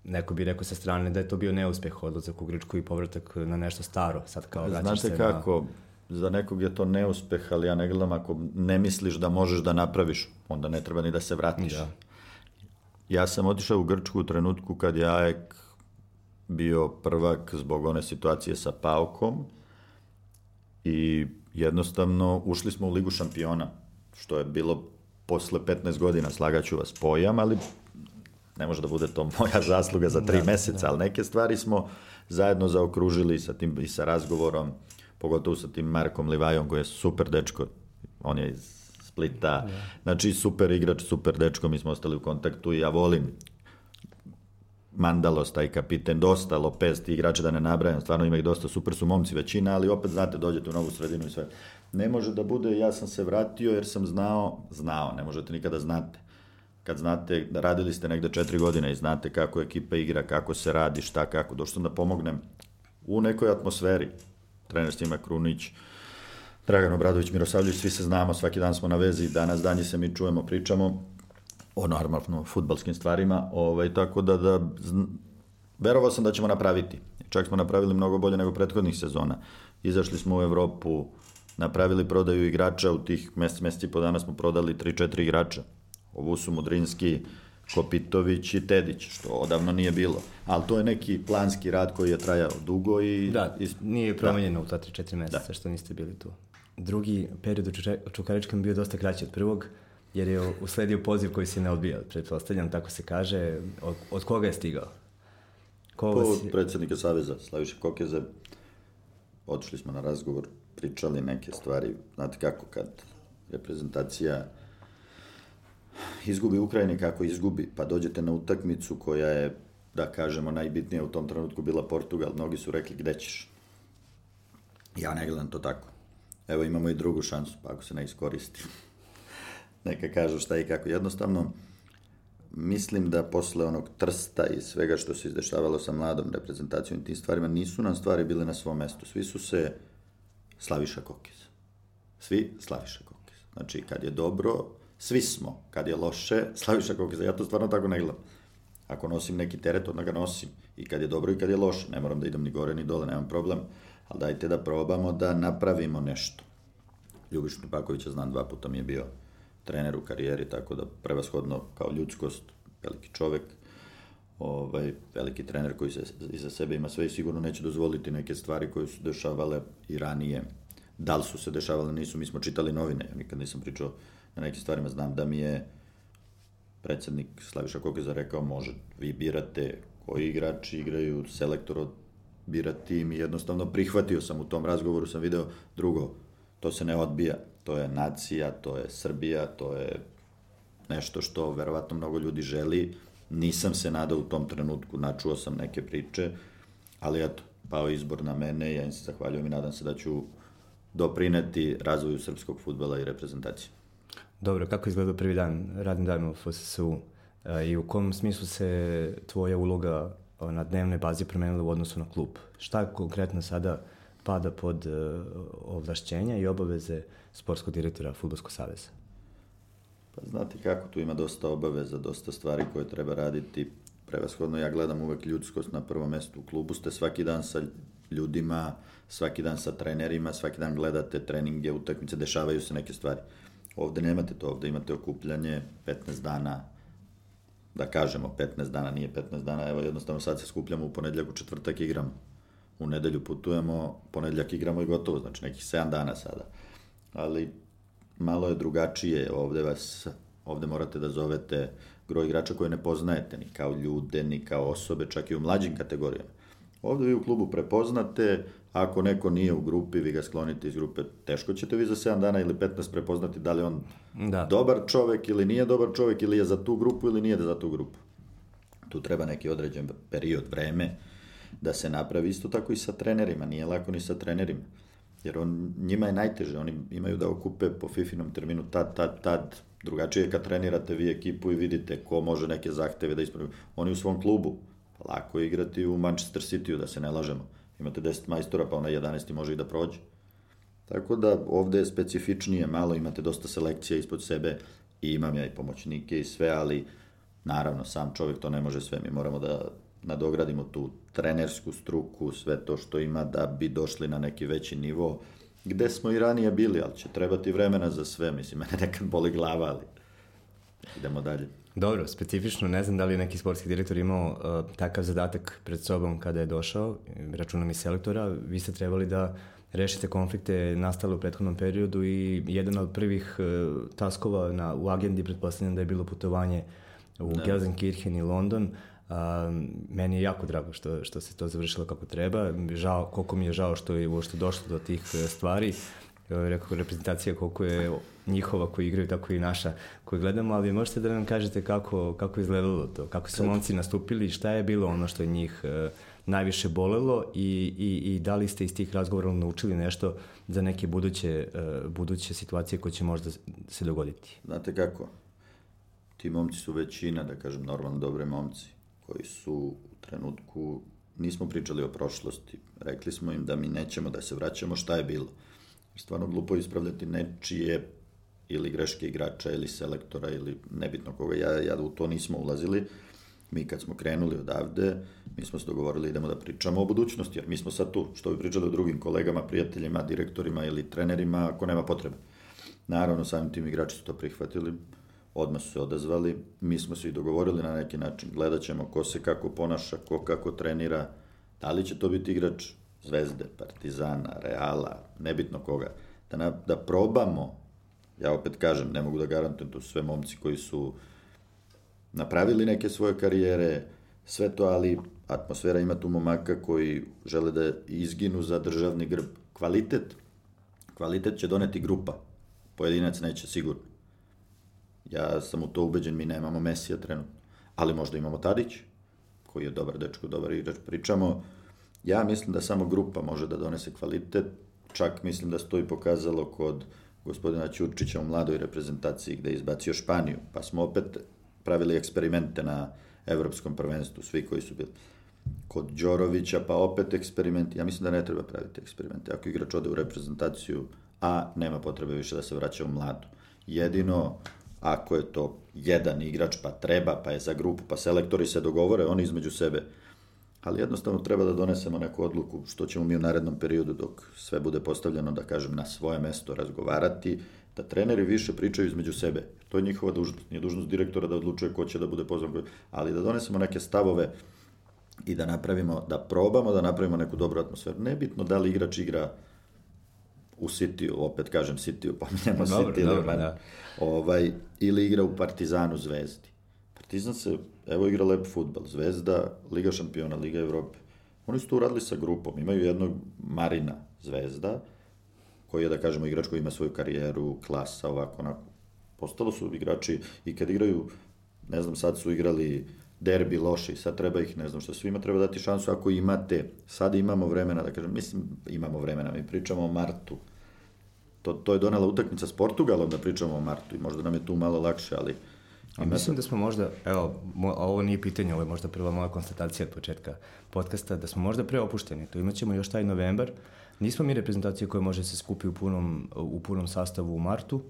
neko bi rekao sa strane da je to bio neuspeh odlazak u Grčku i povratak na nešto staro, sad kao vraćaš Znate kako, na... za nekog je to neuspeh, ali ja ne gledam ako ne misliš da možeš da napraviš, onda ne treba ni da se vratiš. Da. Ja sam otišao u Grčku u trenutku kad je AEK bio prvak zbog one situacije sa Paukom i jednostavno ušli smo u Ligu šampiona, što je bilo posle 15 godina, slagaću vas pojam, ali ne može da bude to [LAUGHS] moja zasluga za tri da, meseca, da. ali neke stvari smo zajedno zaokružili sa tim i sa razgovorom, pogotovo sa tim Markom Livajom koji je super dečko, on je iz Splita, da. znači super igrač, super dečko, mi smo ostali u kontaktu i ja volim Mandalos, taj kapiten, dosta Lopez, ti igrače da ne nabrajam, stvarno ima ih dosta, super su momci većina, ali opet znate, dođete u novu sredinu i sve. Ne može da bude, ja sam se vratio jer sam znao, znao, ne možete nikada znate. Kad znate, radili ste negde četiri godine i znate kako ekipa igra, kako se radi, šta, kako, došao sam da pomognem u nekoj atmosferi. Trener Stima Krunić, Dragan Obradović, Mirosavljević, svi se znamo, svaki dan smo na vezi, danas danje se mi čujemo, pričamo o normalno futbalskim stvarima, ovaj, tako da, da verovao sam da ćemo napraviti. Čak smo napravili mnogo bolje nego prethodnih sezona. Izašli smo u Evropu, napravili prodaju igrača, u tih mesec, mesec i po dana smo prodali 3-4 igrača. Ovo su Mudrinski, Kopitović i Tedić, što odavno nije bilo. Ali to je neki planski rad koji je trajao dugo i... Da, i, nije promenjeno da. u ta 3-4 meseca da. što niste bili tu. Drugi period u Čukaričkom bio dosta kraći od prvog jer je usledio poziv koji se ne odbija, pretpostavljam, tako se kaže. Od, od koga je stigao? Ko po si... predsednika Saveza, Slaviša Kokeze. Otišli smo na razgovor, pričali neke stvari. Znate kako, kad reprezentacija izgubi Ukrajini kako izgubi, pa dođete na utakmicu koja je, da kažemo, najbitnija u tom trenutku bila Portugal, mnogi su rekli gde ćeš. Ja ne gledam to tako. Evo imamo i drugu šansu, pa ako se ne iskoristi [LAUGHS] neka kažu šta i kako. Jednostavno, mislim da posle onog trsta i svega što se izdešavalo sa mladom reprezentacijom i tim stvarima, nisu nam stvari bile na svom mestu. Svi su se Slaviša Kokis. Svi Slaviša Kokis. Znači, kad je dobro, svi smo. Kad je loše, [LAUGHS] Slaviša Kokis. Ja to stvarno tako ne gledam. Ako nosim neki teret, onda ga nosim. I kad je dobro i kad je loše. Ne moram da idem ni gore ni dole, nemam problem. Ali dajte da probamo da napravimo nešto. Ljubiš Nupakovića znam, dva puta mi je bio trener u karijeri, tako da prevashodno kao ljudskost, veliki čovek, ovaj, veliki trener koji se iza sebe ima sve i sigurno neće dozvoliti neke stvari koje su dešavale i ranije. Da li su se dešavale, nisu, mi smo čitali novine, ja nikad nisam pričao na nekim stvarima, znam da mi je predsednik Slaviša Kokeza rekao, može, vi birate koji igrači igraju, selektor bira tim i jednostavno prihvatio sam u tom razgovoru, sam video drugo, to se ne odbija, to je nacija, to je Srbija, to je nešto što verovatno mnogo ljudi želi. Nisam se nadao u tom trenutku, načuo sam neke priče, ali eto, pao izbor na mene, ja im se zahvaljujem i nadam se da ću doprineti razvoju srpskog futbala i reprezentacije. Dobro, kako izgleda prvi dan, radni dan u FSU e, i u kom smislu se tvoja uloga na dnevnoj bazi promenila u odnosu na klub? Šta konkretno sada pada pod uh, ovlašćenja i obaveze sportskog direktora Futbolskog saveza? Pa znate kako, tu ima dosta obaveza, dosta stvari koje treba raditi. prevashodno ja gledam uvek ljudskost na prvom mestu. U klubu ste svaki dan sa ljudima, svaki dan sa trenerima, svaki dan gledate treninge, utakmice, dešavaju se neke stvari. Ovde nemate to, ovde imate okupljanje 15 dana, da kažemo 15 dana, nije 15 dana, evo jednostavno sad se skupljamo u ponedljak, u četvrtak igramo. U nedelju putujemo, ponedljak igramo i gotovo, znači nekih 7 dana sada. Ali malo je drugačije, ovde vas, ovde morate da zovete gro igrača koje ne poznajete, ni kao ljude, ni kao osobe, čak i u mlađim kategorijama. Ovde vi u klubu prepoznate, ako neko nije u grupi, vi ga sklonite iz grupe, teško ćete vi za 7 dana ili 15 prepoznati da li on da. dobar čovek ili nije dobar čovek ili je za tu grupu ili nije za tu grupu. Tu treba neki određen period, vreme, da se napravi isto tako i sa trenerima, nije lako ni sa trenerima. Jer on, njima je najteže, oni imaju da okupe po Fifinom terminu tad, tad, tad, drugačije je kad trenirate vi ekipu i vidite ko može neke zahteve da ispravi. Oni u svom klubu, lako je igrati u Manchester City-u, da se ne lažemo. Imate 10 majstora, pa onaj 11. može i da prođe. Tako da ovde je specifičnije, malo imate dosta selekcija ispod sebe i imam ja i pomoćnike i sve, ali naravno sam čovjek to ne može sve, mi moramo da nadogradimo tu trenersku struku, sve to što ima da bi došli na neki veći nivo, gde smo i ranije bili, ali će trebati vremena za sve, mislim, mene nekad boli glava, ali idemo dalje. Dobro, specifično, ne znam da li je neki sportski direktor imao uh, takav zadatak pred sobom kada je došao, računam i selektora, vi ste trebali da rešite konflikte nastale u prethodnom periodu i jedan od prvih uh, taskova na, u agendi pretpostavljam da je bilo putovanje u ne. Gelsenkirchen i London. Uh, meni je jako drago što, što se to završilo kako treba. Žao, koliko mi je žao što je uopšte došlo do tih uh, stvari. Rekao, reprezentacija koliko je njihova koji igraju, tako i naša koju gledamo, ali možete da nam kažete kako, kako izgledalo to, kako su momci nastupili, šta je bilo ono što je njih uh, najviše bolelo i, i, i da li ste iz tih razgovora naučili nešto za neke buduće, uh, buduće situacije koje će možda se dogoditi? Znate kako, ti momci su većina, da kažem, normalno dobre momci, koji su u trenutku, nismo pričali o prošlosti, rekli smo im da mi nećemo da se vraćamo, šta je bilo. Stvarno glupo ispravljati nečije ili greške igrača ili selektora ili nebitno koga, ja, ja u to nismo ulazili. Mi kad smo krenuli odavde, mi smo se dogovorili idemo da pričamo o budućnosti, jer mi smo sad tu, što bi pričali o drugim kolegama, prijateljima, direktorima ili trenerima, ako nema potrebe. Naravno, samim tim igrači su to prihvatili, odmah su se odazvali, mi smo se i dogovorili na neki način, gledat ćemo ko se kako ponaša, ko kako trenira, da li će to biti igrač Zvezde, Partizana, Reala, nebitno koga, da, na, da probamo Ja opet kažem, ne mogu da garantujem, to sve momci koji su napravili neke svoje karijere, sve to, ali atmosfera ima tu momaka koji žele da izginu za državni grb. Kvalitet, kvalitet će doneti grupa, pojedinac neće sigurno. Ja sam u to ubeđen, mi nemamo Mesija trenutno, ali možda imamo Tadić, koji je dobar dečko, dobar igrač, pričamo, ja mislim da samo grupa može da donese kvalitet, čak mislim da se to i pokazalo kod gospodina Ćurčića u mladoj reprezentaciji gde je izbacio Španiju, pa smo opet pravili eksperimente na evropskom prvenstvu, svi koji su bili. Kod Đorovića, pa opet eksperimenti. Ja mislim da ne treba praviti eksperimente. Ako igrač ode u reprezentaciju A, nema potrebe više da se vraća u mladu. Jedino, ako je to jedan igrač, pa treba, pa je za grupu, pa selektori se dogovore, oni između sebe ali jednostavno treba da donesemo neku odluku što ćemo mi u narednom periodu dok sve bude postavljeno, da kažem, na svoje mesto razgovarati, da treneri više pričaju između sebe. To je njihova dužnost. Nije dužnost direktora da odlučuje ko će da bude pozvan, ali da donesemo neke stavove i da napravimo, da probamo da napravimo neku dobru atmosferu. Nebitno da li igrač igra u City, opet kažem City, pominjamo dobro, City, dobro, da. ovaj, ili igra u Partizanu Zvezdi. Partizan se evo igra lep futbal, Zvezda, Liga šampiona, Liga Evrope. Oni su to uradili sa grupom, imaju jednog Marina Zvezda, koji je, da kažemo, igrač koji ima svoju karijeru, klasa, ovako, onako. Postalo su igrači i kad igraju, ne znam, sad su igrali derbi loši, sad treba ih, ne znam što, svima treba dati šansu ako imate, sad imamo vremena, da kažem, mislim, imamo vremena, mi pričamo o Martu, to, to je donela utakmica s Portugalom da pričamo o Martu i možda nam je tu malo lakše, ali A mislim da smo možda, evo, mo, ovo nije pitanje, ovo je možda prva moja konstatacija od početka podcasta, da smo možda preopušteni. To imat ćemo još taj novembar. Nismo mi reprezentacija koja može se skupi u punom, u punom sastavu u martu.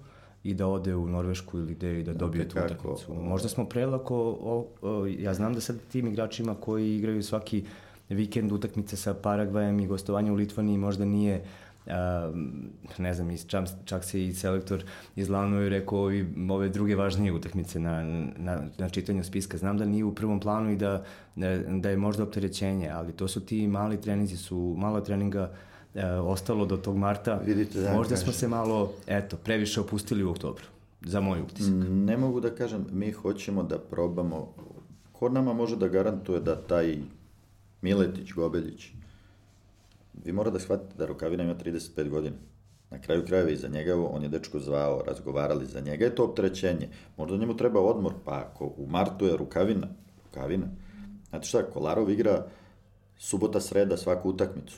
i da ode u Norvešku ili gde i da dobije tu utakmicu. o- Možda smo prelako, o, o, ja znam da sad tim igračima koji igraju svaki vikend utakmice sa Paragvajem i gostovanje u Litvaniji možda nije a, ne znam, čak, čak se i selektor iz i rekao ovi, ove druge važnije utakmice na, na, na čitanju spiska. Znam da nije u prvom planu i da, da, je možda opterećenje, ali to su ti mali treninzi, su malo treninga e, ostalo do tog marta. Vidite, da, možda smo kažem. se malo, eto, previše opustili u oktobru. Za moj utisak. Ne mogu da kažem, mi hoćemo da probamo, ko nama može da garantuje da taj Miletić, Gobeljić, vi mora da shvatite da Rukavina ima 35 godina. Na kraju krajeva iza njega, on je dečko zvao, razgovarali za njega, je to opterećenje. Možda njemu treba odmor, pa ako u martu je Rukavina, Rukavina. Znate šta, Kolarov igra subota, sreda svaku utakmicu.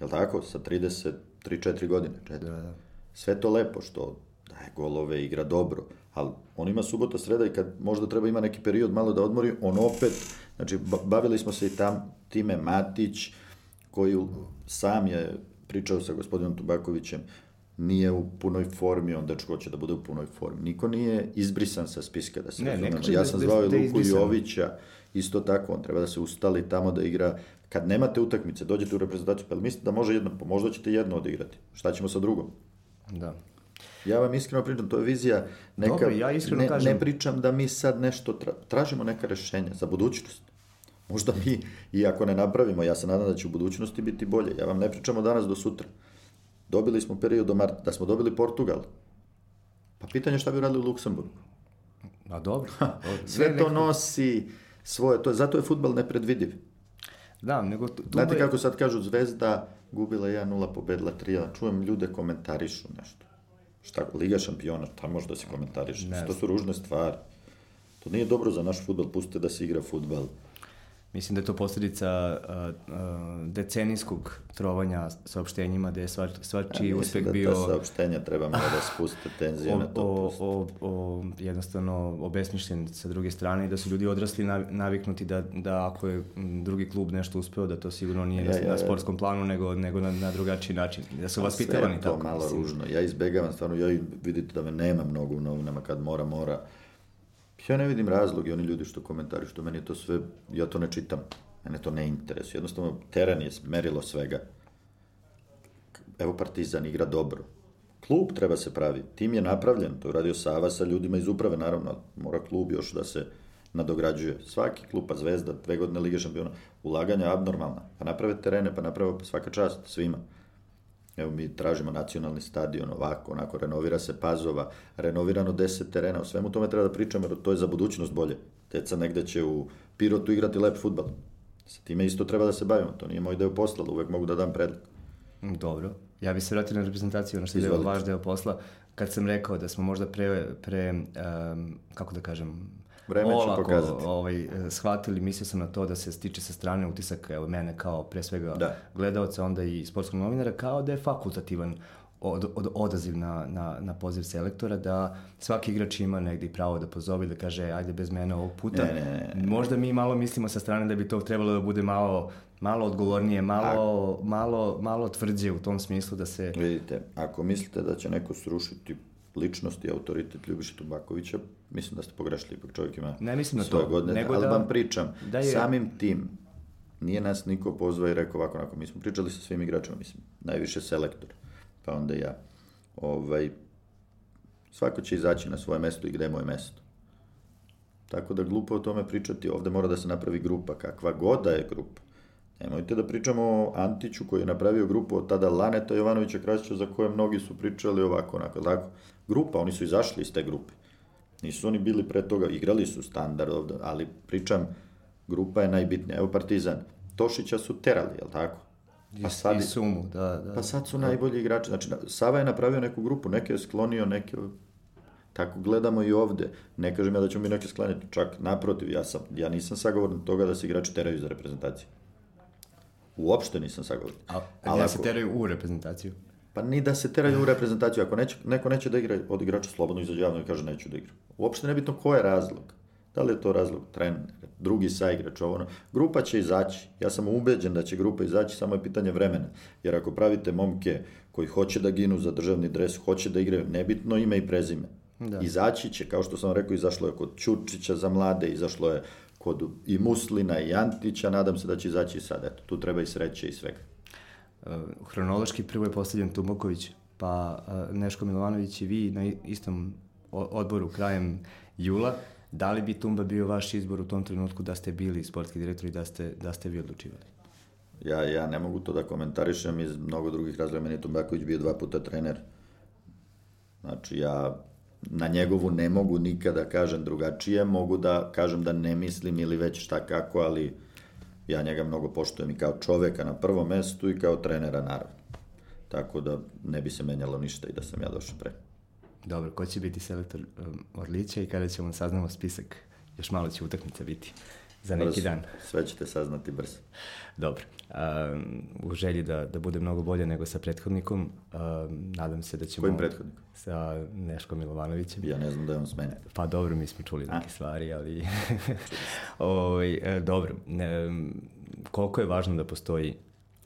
Jel tako? Sa 33-4 godine. Četiri. Da, da. Sve to lepo što daje golove, igra dobro, ali on ima subota, sreda i kad možda treba ima neki period malo da odmori, on opet, znači ba- bavili smo se i tam time Matić, koji u- sam je pričao sa gospodinom Tubakovićem, nije u punoj formi, on dečko hoće da bude u punoj formi. Niko nije izbrisan sa spiska, da se Ne, razumemo. Ja da- sam zvao i da Luku. Jovića, isto tako, on treba da se ustali tamo da igra. Kad nemate utakmice, dođete u reprezentaciju, pa mislite da može jedno, pa možda ćete jedno odigrati. Šta ćemo sa drugom? da. Ja vam iskreno pričam, to je vizija neka... Dobro, ja ne, kažem- Ne pričam da mi sad nešto tra, tražimo neka rešenja za budućnost. Možda mi, i ako ne napravimo, ja se nadam da će u budućnosti biti bolje. Ja vam ne pričam od danas do sutra. Dobili smo period do marta, da smo dobili Portugal. Pa pitanje je šta bi radili u Luksemburgu. A dobro. dobro. Sve to nosi svoje, to je, zato je futbal nepredvidiv. Da, nego tu, Znate je- kako sad kažu Zvezda gubila 1-0, pobedila 3 Čujem ljude komentarišu nešto. Šta, Liga šampiona, šta može da se komentariše? To su ružne stvari. To nije dobro za naš futbal, pustite da se igra futbal. Mislim da je to posljedica a, a, decenijskog trovanja saopštenjima gde je sva, svačiji Ja uspeh mislim da bio ta saopštenja treba malo da spuste tenzije o, na to. o, puste. o, o, jednostavno obesmišljen sa druge strane i da su ljudi odrasli nav- naviknuti da, da ako je drugi klub nešto uspeo, da to sigurno nije Ja, na, ja, ja. na sportskom planu, nego, nego na, na drugačiji način. Da su Sve vaspitavani je to tako. malo mislim. ružno. Ja izbegavam stvarno, ja vidite da me nema mnogo u novinama, kad mora, mora. Ja ne vidim razlog i oni ljudi što komentarišu, što meni to sve, ja to ne čitam. Mene to ne interesuje. Jednostavno, teren je merilo svega. Evo Partizan igra dobro. Klub treba se pravi. Tim je napravljen. To je radio Sava sa ljudima iz uprave, naravno. Mora klub još da se nadograđuje. Svaki klub, pa Zvezda, dve godine Lige šampiona, ulaganja abnormalna. Pa naprave terene, pa naprave svaka čast svima. Evo mi tražimo nacionalni stadion, ovako, onako, renovira se Pazova, renovirano 10 terena, o svemu tome treba da pričamo, jer to je za budućnost bolje. Deca negde će u Pirotu igrati lep futbal. Sa time isto treba da se bavimo, to nije moj deo posla, ali uvek mogu da dam predlog. Dobro. Ja bih se vratio na reprezentaciju, ono što je vaš deo posla. Kad sam rekao da smo možda pre, pre um, kako da kažem, Vreme će olako, pokazati. ovaj, shvatili, mislio sam na to da se stiče sa strane utisak, evo mene kao pre svega Da. gledalca, onda i sportskog novinara, kao da je fakultativan od, od, odaziv na, na, na poziv selektora, da svaki igrač ima negdje i pravo da pozove i da kaže, ajde bez mene ovog puta. Ne, ne, ne, Možda mi malo mislimo sa strane da bi to trebalo da bude malo, malo odgovornije, malo, malo, malo tvrđe u tom smislu da se... Vidite, ako mislite da će neko srušiti ličnost i autoritet Ljubiša Tubakovića, mislim da ste pogrešili, ipak čovjek ima Ne mislim na svoje to, godine, nego ali da- vam pričam, da je- samim tim, nije nas niko pozvao i rekao ovako, onako, mi smo pričali sa svim igračima, mislim, najviše selektor, pa onda ja, ovaj, svako će izaći na svoje mesto i gde je moje mesto. Tako da glupo o tome pričati, ovde mora da se napravi grupa, kakva god da je grupa. Nemojte da pričamo o Antiću koji je napravio grupu od tada Laneta Jovanovića Krasića za koje mnogi su pričali ovako, onako, tako. Grupa, oni su izašli iz te grupe. Nisu oni bili pre toga, igrali su standard ovde, ali pričam, grupa je najbitnija. Evo Partizan, Tošića su terali, jel tako? Pa sad, I sumu, da, da. pa sad su najbolji igrači. Znači, na- Sava je napravio neku grupu, neke je sklonio, neke... Tako gledamo i ovde. Ne kažem ja da ćemo mi neke sklanjati, čak naprotiv, ja, sam, ja nisam sagovornik toga da se igrači teraju za reprezentaciju. Uopšte nisam sagovornik. A, Ali ja se teraju u reprezentaciju. Pa ni da se teraju u reprezentaciju. Ako neće, neko neće da igra od igrača slobodno izađe javno i kaže neću da igram. Uopšte nebitno ko je razlog. Da li je to razlog trener, drugi saigrač, ovo ono. Grupa će izaći. Ja sam ubeđen da će grupa izaći, samo je pitanje vremena. Jer ako pravite momke koji hoće da ginu za državni dres, hoće da igraju, nebitno ime i prezime. Da. Izaći će, kao što sam rekao, izašlo je kod Ćurčića za mlade, izašlo je kod i Muslina i Antića, nadam se da će izaći i sad. Eto, tu treba i sreće i svega. Uh, hronološki prvo je postavljen Tumoković, pa uh, Neško Milovanović i vi na istom odboru krajem jula. Da li bi Tumba bio vaš izbor u tom trenutku da ste bili sportski direktor i da ste, da ste vi odlučivali? Ja, ja ne mogu to da komentarišem iz mnogo drugih razloga. Meni je Tumbaković bio dva puta trener. Znači, ja na njegovu ne mogu nikada kažem drugačije, mogu da kažem da ne mislim ili već šta kako, ali ja njega mnogo poštujem i kao čoveka na prvom mestu i kao trenera naravno. Tako da ne bi se menjalo ništa i da sam ja došao pre. Dobro, ko će biti selektor um, Orlića i kada ćemo saznamo spisak? Još malo će utakmica biti za neki brzo. dan. Sve ćete saznati brzo. Dobro. Um, u želji da, da bude mnogo bolje nego sa prethodnikom, um, nadam se da ćemo... Kojim prethodnikom? Sa Neškom Milovanovićem. Ja ne znam da je on smenjen. Pa dobro, mi smo čuli neke stvari, ali... o, [LAUGHS] ovaj, e, dobro. Ne, koliko je važno da postoji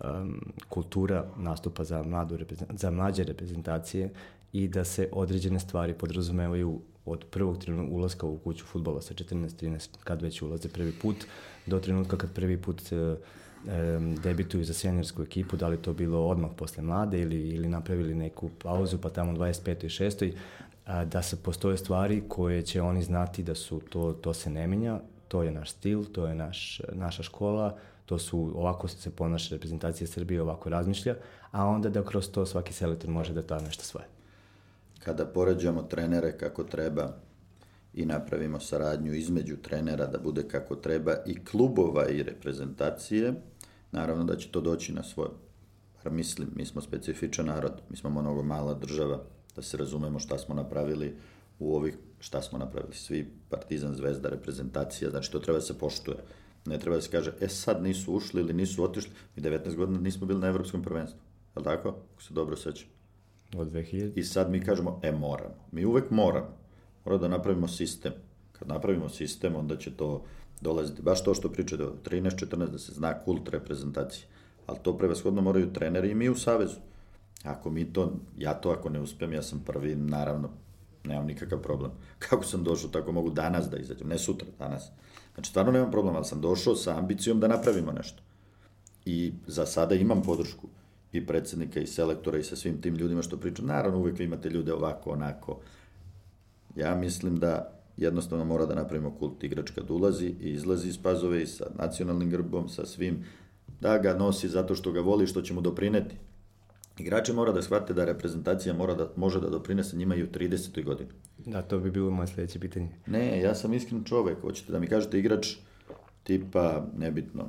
um, kultura nastupa za, mladu, za mlađe reprezentacije i da se određene stvari podrazumevaju od prvog trenutka ulaska u kuću futbola sa 14-13, kad već ulaze prvi put, do trenutka kad prvi put e, debituju za seniorsku ekipu, da li to bilo odmah posle mlade ili, ili napravili neku pauzu pa tamo 25. i 6. A, da se postoje stvari koje će oni znati da su to, to se ne menja, to je naš stil, to je naš, naša škola, to su, ovako se ponaša reprezentacija Srbije, ovako razmišlja, a onda da kroz to svaki selektor može da da nešto svoje kada poređamo trenere kako treba i napravimo saradnju između trenera da bude kako treba i klubova i reprezentacije, naravno da će to doći na svoje. Bar mislim, mi smo specifičan narod, mi smo mnogo mala država, da se razumemo šta smo napravili u ovih, šta smo napravili, svi Partizan, Zvezda, reprezentacija, znači to treba da se poštuje. Ne treba da se kaže, e sad nisu ušli ili nisu otišli, mi 19 godina nismo bili na evropskom prvenstvu. Je li tako? Ako se dobro sećam. Od 2000. I sad mi kažemo, e, moramo. Mi uvek moramo. Moramo da napravimo sistem. Kad napravimo sistem, onda će to dolaziti. Baš to što priča do 13-14, da se zna kult reprezentacije. Ali to prevashodno moraju treneri i mi u Savezu. Ako mi to, ja to ako ne uspem, ja sam prvi, naravno, nemam nikakav problem. [LAUGHS] Kako sam došao, tako mogu danas da izađem, ne sutra, danas. Znači, stvarno nemam problem, ali sam došao sa ambicijom da napravimo nešto. I za sada imam podršku i predsednika i selektora i sa svim tim ljudima što pričam. Naravno, uvek imate ljude ovako, onako. Ja mislim da jednostavno mora da napravimo kult igrač kad ulazi i izlazi iz pazove i sa nacionalnim grbom, sa svim, da ga nosi zato što ga voli, što će mu doprineti. Igrači mora da shvate da reprezentacija mora da, može da doprinese njima i u 30. godini. Da, to bi bilo moje sledeće pitanje. Ne, ja sam iskren čovek. Hoćete da mi kažete igrač tipa, nebitno,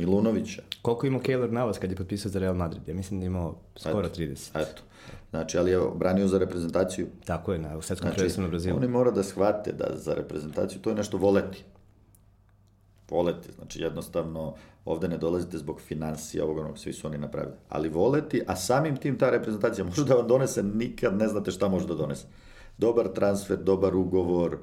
Milunovića. Koliko ima Keylor Navas kad je potpisao za Real Madrid? Ja mislim da imao skoro eto, 30. Eto. Znači, ali je branio za reprezentaciju. Tako je, na, u svetskom znači, prvenstvu na Brazilu. Oni mora da shvate da za reprezentaciju to je nešto voleti. Voleti, znači jednostavno ovde ne dolazite zbog financija, ovog onog, svi su oni napravili. Ali voleti, a samim tim ta reprezentacija može da vam donese, nikad ne znate šta može da donese. Dobar transfer, dobar ugovor,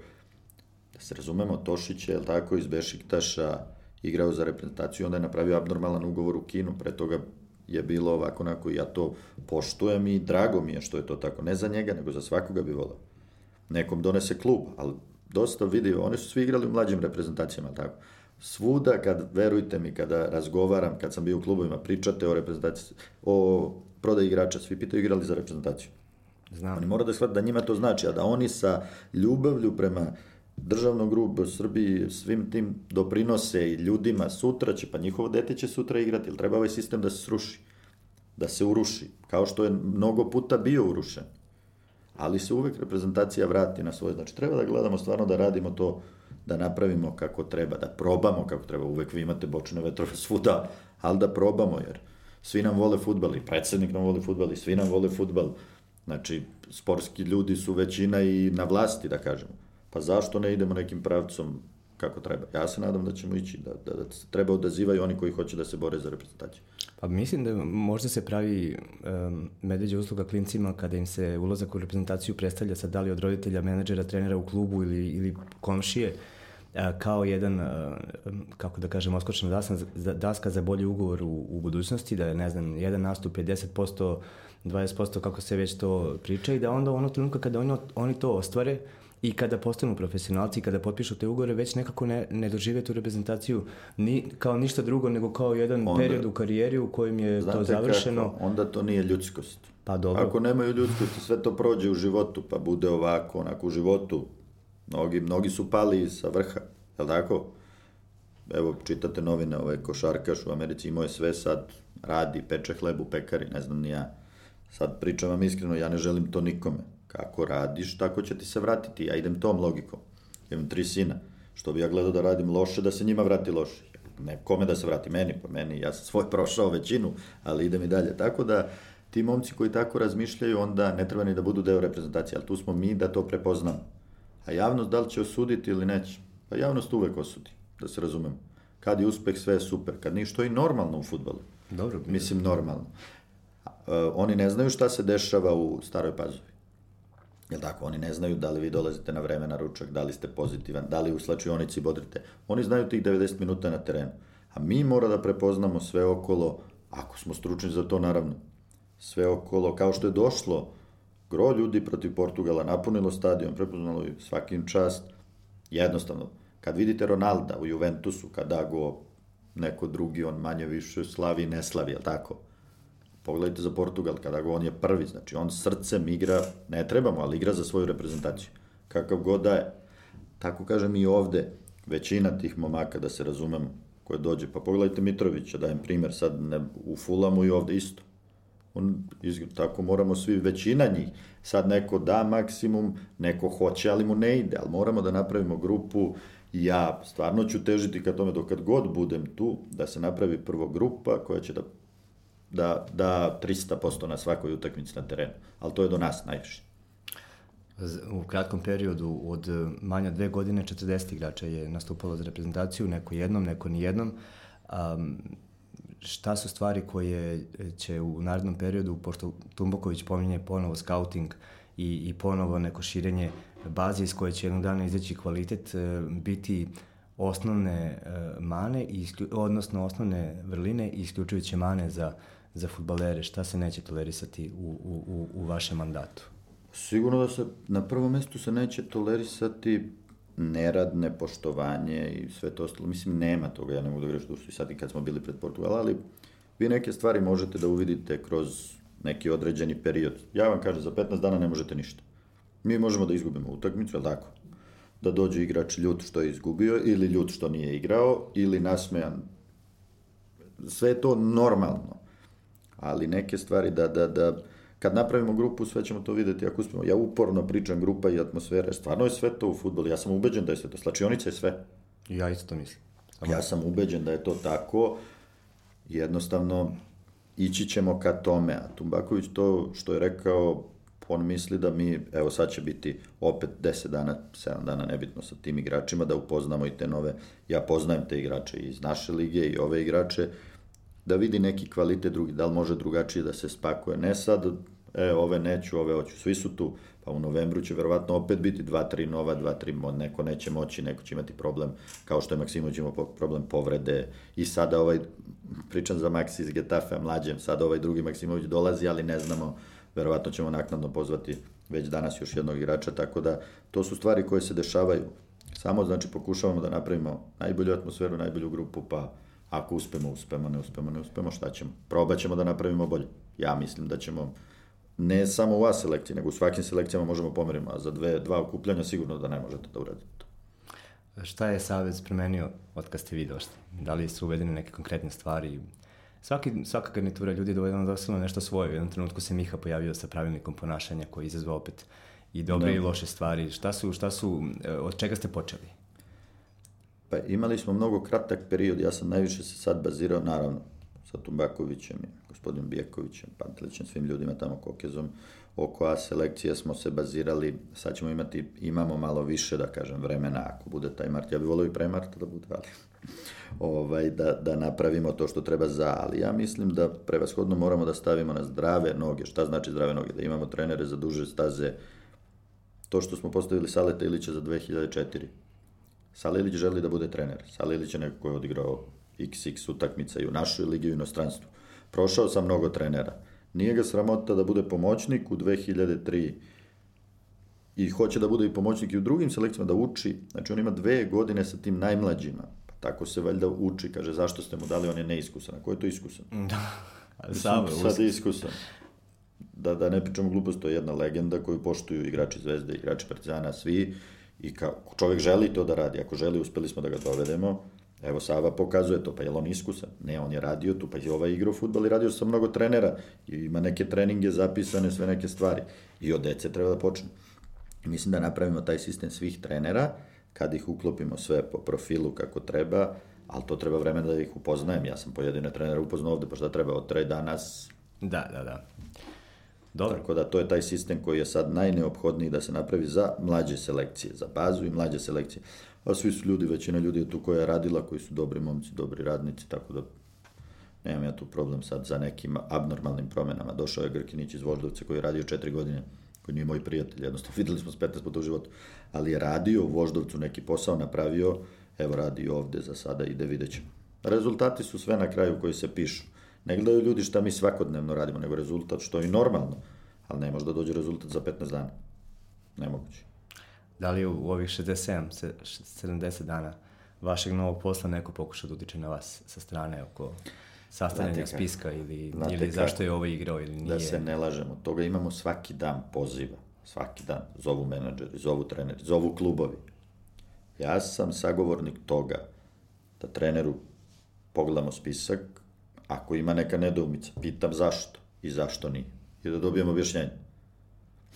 da se razumemo, Tošić je, je tako, iz Bešiktaša, igrao za reprezentaciju, onda je napravio abnormalan ugovor u Kinu, pre toga je bilo ovako onako, ja to poštujem i drago mi je što je to tako, ne za njega, nego za svakoga bi volao. Nekom donese klub, ali dosta vidi, oni su svi igrali u mlađim reprezentacijama, tako. Svuda, kad, verujte mi, kada razgovaram, kad sam bio u klubovima, pričate o reprezentaciji, o prodaj igrača, svi pitaju igrali za reprezentaciju. Znam. Oni mora da shvati da njima to znači, a da oni sa ljubavlju prema državnog gruba Srbiji svim tim doprinose i ljudima sutra će, pa njihovo dete će sutra igrati, ili treba ovaj sistem da se sruši, da se uruši, kao što je mnogo puta bio urušen. Ali se uvek reprezentacija vrati na svoje. Znači, treba da gledamo stvarno da radimo to, da napravimo kako treba, da probamo kako treba. Uvek vi imate bočne vetrove [LAUGHS] svuda, ali da probamo, jer svi nam vole futbal i predsednik nam vole futbal i svi nam vole futbal. Znači, sportski ljudi su većina i na vlasti, da kažemo pa zašto ne idemo nekim pravcom kako treba. Ja se nadam da ćemo ići, da, da, da treba odazivaju oni koji hoće da se bore za reprezentaciju. Pa mislim da možda se pravi um, medveđa usluga klincima kada im se ulazak u reprezentaciju predstavlja sad da li od roditelja, menadžera, trenera u klubu ili, ili komšije. kao jedan, kako da kažem, oskočna daska, daska za bolji ugovor u, u budućnosti, da je, ne znam, jedan nastup je 10%, 20% kako se već to priča i da onda ono trenutka kada oni, oni to ostvare, i kada postanu profesionalci, kada potpišu te ugore, već nekako ne, ne dožive tu reprezentaciju ni, kao ništa drugo, nego kao jedan onda, period u karijeri u kojem je to završeno. Kako? Onda to nije ljudskost. Pa dobro. Ako nemaju ljudskosti, sve to prođe u životu, pa bude ovako, onako u životu. Mnogi, mnogi su pali sa vrha, je li tako? Evo, čitate novine, ovaj košarkaš u Americi imao je sve sad, radi, peče hleb u pekari, ne znam ni ja. Sad pričam vam iskreno, ja ne želim to nikome Kako radiš, tako će ti se vratiti. Ja idem tom logikom. Imam tri sina. Što bi ja gledao da radim loše, da se njima vrati loše. Ne, kome da se vrati? Meni, pa meni. Ja sam svoj [LAUGHS] prošao većinu, ali idem i dalje. Tako da, ti momci koji tako razmišljaju, onda ne treba ni da budu deo reprezentacije, ali tu smo mi da to prepoznamo. A javnost da li će osuditi ili neće? Pa javnost uvek osudi, da se razumemo. Kad je uspeh, sve je super. Kad ništa i normalno u futbolu. Dobro. Mislim, normalno. Uh, oni ne znaju šta se dešava u Staroj Pazovi. Jel tako, oni ne znaju da li vi dolazite na vreme na ručak, da li ste pozitivan, da li u slačionici bodrite. Oni znaju tih 90 minuta na terenu. A mi mora da prepoznamo sve okolo, ako smo stručni za to naravno, sve okolo, kao što je došlo, gro ljudi protiv Portugala, napunilo stadion, prepoznalo svakim čast, jednostavno, kad vidite Ronalda u Juventusu, kada go neko drugi, on manje više slavi ne slavi, jel tako? Pogledajte za Portugal, kada go on je prvi, znači on srcem igra, ne trebamo, ali igra za svoju reprezentaciju. Kakav god da je. Tako kažem i ovde, većina tih momaka, da se razumemo, koje dođe, pa pogledajte Mitrovića, dajem primer, sad ne, u Fulamu i ovde isto. On, izgled, tako moramo svi, većina njih, sad neko da maksimum, neko hoće, ali mu ne ide, ali moramo da napravimo grupu, ja stvarno ću težiti ka tome dokad god budem tu, da se napravi prvo grupa koja će da da, da 300% na svakoj utakmici na terenu, ali to je do nas najviše. U kratkom periodu od manja dve godine 40 igrača je nastupalo za reprezentaciju, neko jednom, neko nijednom. Um, šta su stvari koje će u narednom periodu, pošto Tumboković pominje ponovo scouting i, i ponovo neko širenje baze iz koje će jednog dana izaći kvalitet, e, biti osnovne mane, odnosno osnovne vrline i isključujuće mane za za futbalere, šta se neće tolerisati u, u, u vašem mandatu? Sigurno da se na prvom mestu se neće tolerisati nerad, nepoštovanje i sve to ostalo. Mislim, nema toga, ja ne mogu da greš dušu i sad i kad smo bili pred Portugal, ali vi neke stvari možete da uvidite kroz neki određeni period. Ja vam kažem, za 15 dana ne možete ništa. Mi možemo da izgubimo utakmicu, je tako? Da dođe igrač ljut što je izgubio, ili ljut što nije igrao, ili nasmejan. Sve je to normalno ali neke stvari da, da, da, kad napravimo grupu, sve ćemo to videti ako uspemo. Ja uporno pričam grupa i atmosfera, stvarno je sve to u futbolu, ja sam ubeđen da je sve to, slačionica je sve. Ja isto mislim. Samo... Ja sam ubeđen da je to tako, jednostavno ići ćemo ka tome, a Tumbaković to što je rekao, on misli da mi, evo sad će biti opet 10 dana, 7 dana, nebitno sa tim igračima, da upoznamo i te nove, ja poznajem te igrače iz naše lige i ove igrače, da vidi neki kvalitet drugi, da li može drugačije da se spakuje. Ne sad, e, ove neću, ove hoću, svi su tu, pa u novembru će verovatno opet biti dva, tri nova, dva, tri mod, neko neće moći, neko će imati problem, kao što je Maksimović imao problem povrede i sada ovaj, pričam za Maksi iz Getafe, mlađem, sada ovaj drugi Maksimović dolazi, ali ne znamo, verovatno ćemo naknadno pozvati već danas još jednog igrača, tako da to su stvari koje se dešavaju. Samo znači pokušavamo da napravimo najbolju atmosferu, najbolju grupu, pa Ako uspemo, uspemo, ne uspemo, ne uspemo, šta ćemo? Probat ćemo da napravimo bolje. Ja mislim da ćemo, ne samo u A selekciji, nego u svakim selekcijama možemo pomeriti, a za dve, dva okupljanja sigurno da ne možete da uradite to. Šta je Savez promenio od kad ste vi došli? Da li su uvedene neke konkretne stvari? Svaki, svaka garnitura ljudi je dovedena da nešto svoje. U jednom trenutku se Miha pojavio sa pravilnikom ponašanja koji je izazvao opet i dobre da. i loše stvari. Šta su, šta su, e, od čega ste počeli? Pa imali smo mnogo kratak period, ja sam najviše se sad bazirao, naravno, sa Tumbakovićem gospodinom Bijekovićem, Pantelićem, svim ljudima tamo Kokezom, oko A selekcije smo se bazirali, sad ćemo imati, imamo malo više, da kažem, vremena, ako bude taj mart, ja bih volio i pre marta da bude, ali ovaj, da, da napravimo to što treba za, ali ja mislim da prevashodno moramo da stavimo na zdrave noge, šta znači zdrave noge, da imamo trenere za duže staze, to što smo postavili Saleta Ilića za 2004, Salilić želi da bude trener. Salilić je neko koji je odigrao XX utakmica i u našoj ligi i u inostranstvu. Prošao sam mnogo trenera. Nije ga sramota da bude pomoćnik u 2003 i hoće da bude i pomoćnik i u drugim selekcijama da uči. Znači on ima dve godine sa tim najmlađima. Pa tako se valjda uči. Kaže zašto ste mu dali, on je neiskusan. A ko je to iskusan? Da, [LAUGHS] samo Sad je iskusan. Da, da ne pričamo glupost, to je jedna legenda koju poštuju igrači Zvezde, igrači Partizana, svi. I kao čovjek želi to da radi. Ako želi, uspeli smo da ga dovedemo. Evo Sava pokazuje to, pa je on iskusan? Ne, on je radio tu, pa je ovaj igrao futbol i radio sa mnogo trenera. I ima neke treninge zapisane, sve neke stvari. I od dece treba da počne. I mislim da napravimo taj sistem svih trenera, kad ih uklopimo sve po profilu kako treba, ali to treba vremena da ih upoznajem. Ja sam pojedine trenere upoznao ovde, pa šta treba od tre danas? Da, da, da. Dobro. Tako da to je taj sistem koji je sad najneophodniji da se napravi za mlađe selekcije, za bazu i mlađe selekcije. A svi su ljudi, većina ljudi je tu koja je radila, koji su dobri momci, dobri radnici, tako da nemam ja tu problem sad za nekim abnormalnim promenama. Došao je Grkinić iz Voždovca koji je radio četiri godine koji nije moj prijatelj, jednostavno [LAUGHS] videli smo s 15 puta u životu, ali je radio u Voždovcu neki posao, napravio, evo radi ovde za sada, ide, vidjet ćemo. Rezultati su sve na kraju koji se pišu. Ne gledaju ljudi šta mi svakodnevno radimo, nego rezultat što je i normalno, ali ne može da dođe rezultat za 15 dana. Nemoguće. Da li u ovih 67, 70 dana vašeg novog posla neko pokuša da utiče na vas sa strane oko sastavljanja spiska ili, Znate ili zašto je ovo igrao ili da nije. Da se ne lažemo, toga imamo svaki dan poziva, svaki dan, zovu menadžeri, zovu treneri, zovu klubovi. Ja sam sagovornik toga da treneru pogledamo spisak, ako ima neka nedoumica, pitam zašto i zašto nije. I da dobijem objašnjenje.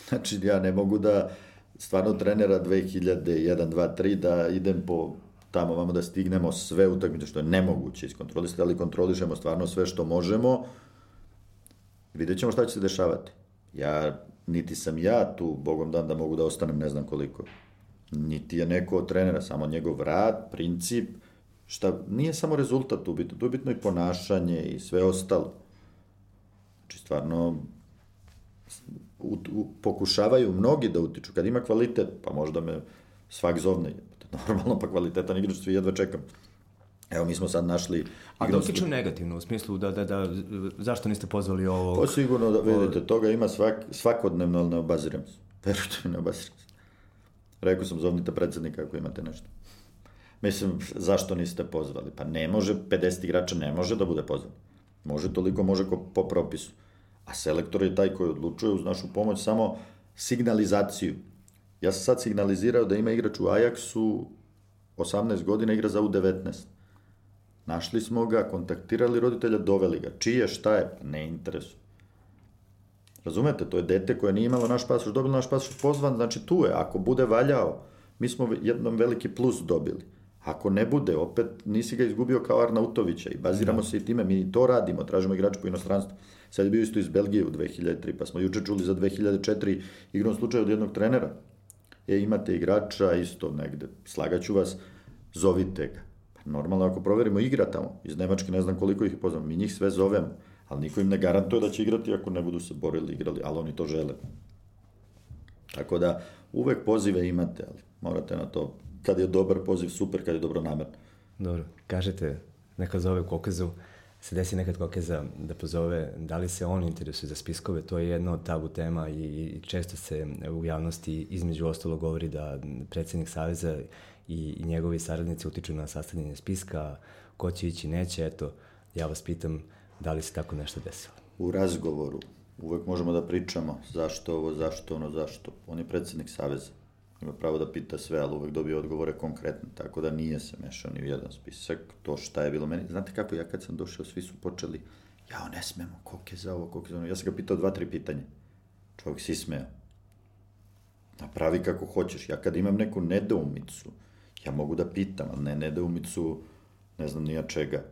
Znači, ja ne mogu da stvarno trenera 2001, 2, 3, da idem po tamo vamo da stignemo sve utakmice što je nemoguće iskontrolisati, ali kontrolišemo stvarno sve što možemo. Vidjet ćemo šta će se dešavati. Ja, niti sam ja tu, bogom dan, da mogu da ostanem ne znam koliko. Niti je neko od trenera, samo njegov rad, princip, šta, nije samo rezultat tu bitno, tu je bitno i ponašanje i sve ostalo. Znači, stvarno, u, u, pokušavaju mnogi da utiču. Kad ima kvalitet, pa možda me svak zovne, [LAUGHS] normalno, pa kvalitetan igrač, svi jedva čekam. Evo, mi smo sad našli... A da utiču negativno, u smislu da, da, da, zašto niste pozvali ovo... Pa sigurno, da, vidite, toga ima svak, svakodnevno, ali ne obaziram se. Verujte mi, ne obaziram se. Rekao sam, zovnite predsednika ako imate nešto. Mislim, zašto niste pozvali? Pa ne može, 50 igrača ne može da bude pozvan. Može toliko, može ko po propisu. A selektor je taj koji odlučuje uz našu pomoć samo signalizaciju. Ja sam sad signalizirao da ima igrač u Ajaxu 18 godina, igra za U19. Našli smo ga, kontaktirali roditelja, doveli ga. Čije, šta je? Ne interesuje. Razumete, to je dete koje nije imalo naš pasoš, dobilo naš pasoš pozvan, znači tu je. Ako bude valjao, mi smo jednom veliki plus dobili. Ako ne bude, opet nisi ga izgubio kao Arnautovića i baziramo da. se i time, mi to radimo, tražimo igrača po inostranstvu. Sad je bio isto iz Belgije u 2003, pa smo juče čuli za 2004 igrom slučaju od jednog trenera e, imate igrača isto negde, slagaću vas, zovite ga. Pa normalno, ako proverimo igra tamo, iz Nemačke ne znam koliko ih poznam, mi njih sve zovemo, ali niko im ne garantuje da će igrati ako ne budu se borili, igrali, ali oni to žele. Tako da, uvek pozive imate, ali morate na to, kad je dobar poziv, super, kad je dobro namerno. Dobro, kažete, neka zove Kokezu, se desi nekad Kokeza da pozove, da li se on interesuje za spiskove, to je jedna od tabu tema i, i često se u javnosti između ostalo govori da predsednik Saveza i, i njegovi saradnici utiču na sastavljanje spiska, ko će ići, neće, eto, ja vas pitam da li se tako nešto desilo. U razgovoru uvek možemo da pričamo zašto ovo, zašto ono, zašto. On je predsednik Saveza ima pravo da pita sve, ali uvek dobije odgovore konkretne, tako da nije se mešao ni u jedan spisak, to šta je bilo meni. Znate kako, ja kad sam došao, svi su počeli, jao, ne smemo, koliko je za ovo, koliko je za ono. Ja sam ga pitao dva, tri pitanja. Čovjek si smeo. Napravi kako hoćeš. Ja kad imam neku nedoumicu, ja mogu da pitam, ali ne nedoumicu, ne znam nija čega,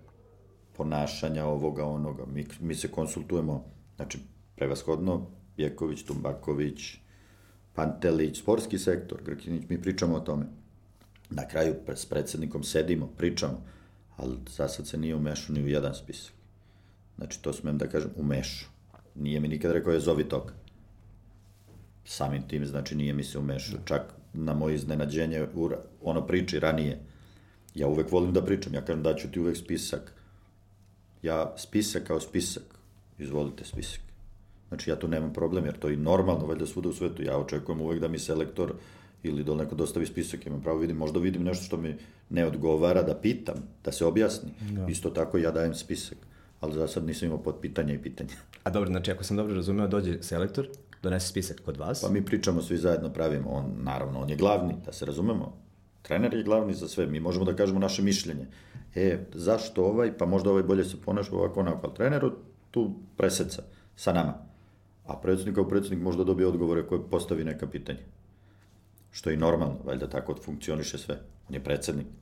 ponašanja ovoga, onoga. Mi, mi se konsultujemo, znači, prevashodno, Jeković, Tumbaković, Pantelić, sportski sektor, Grkinić, mi pričamo o tome. Na kraju s predsednikom sedimo, pričamo, ali za sad se nije umešao ni u jedan spisak. Znači, to smem da kažem, umešao. Nije mi nikad rekao je zovi toga. Samim tim, znači, nije mi se umešao. Čak na moje iznenađenje, ono priči ranije. Ja uvek volim da pričam, ja kažem daću ti uvek spisak. Ja, spisak kao spisak, izvolite spisak. Znači, ja tu nemam problem, jer to je normalno, valjda svuda u svetu. Ja očekujem uvek da mi selektor ili da neko dostavi spisak, imam pravo vidim, možda vidim nešto što mi ne odgovara, da pitam, da se objasni. Da. Isto tako ja dajem spisak, ali za sad nisam imao pod pitanja i pitanja. [LAUGHS] A dobro, znači ako sam dobro razumeo, dođe selektor, donese spisak kod vas. Pa mi pričamo, svi zajedno pravimo, on, naravno, on je glavni, da se razumemo. Trener je glavni za sve, mi možemo da kažemo naše mišljenje. E, zašto ovaj, pa možda ovaj bolje se ponaša ovako onako, ali treneru tu preseca sa nama. A predsednik kao predsednik možda dobije odgovore koje postavi neka pitanja. Što je i normalno, valjda tako funkcioniše sve. On je predsednik. [LAUGHS]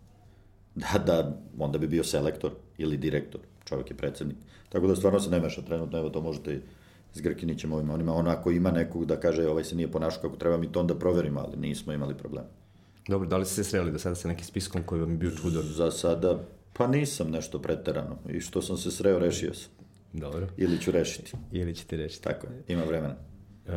Da, da, onda bi bio selektor ili direktor. Čovjek je predsednik. Tako da stvarno se ne meša trenutno, evo to možete i s Grkinićem ovima. On ima, onako ima nekog da kaže ovaj se nije ponašao kako treba, mi to onda proverimo, ali nismo imali problema. Dobro, da li ste se sreli do sada sa nekim spiskom koji vam je bio čudan? Za sada, pa nisam nešto preterano. I što sam se sreo, rešio sam. Dobro. Ili ću rešiti. Ili ćete rešiti. Tako je, ima vremena. Uh,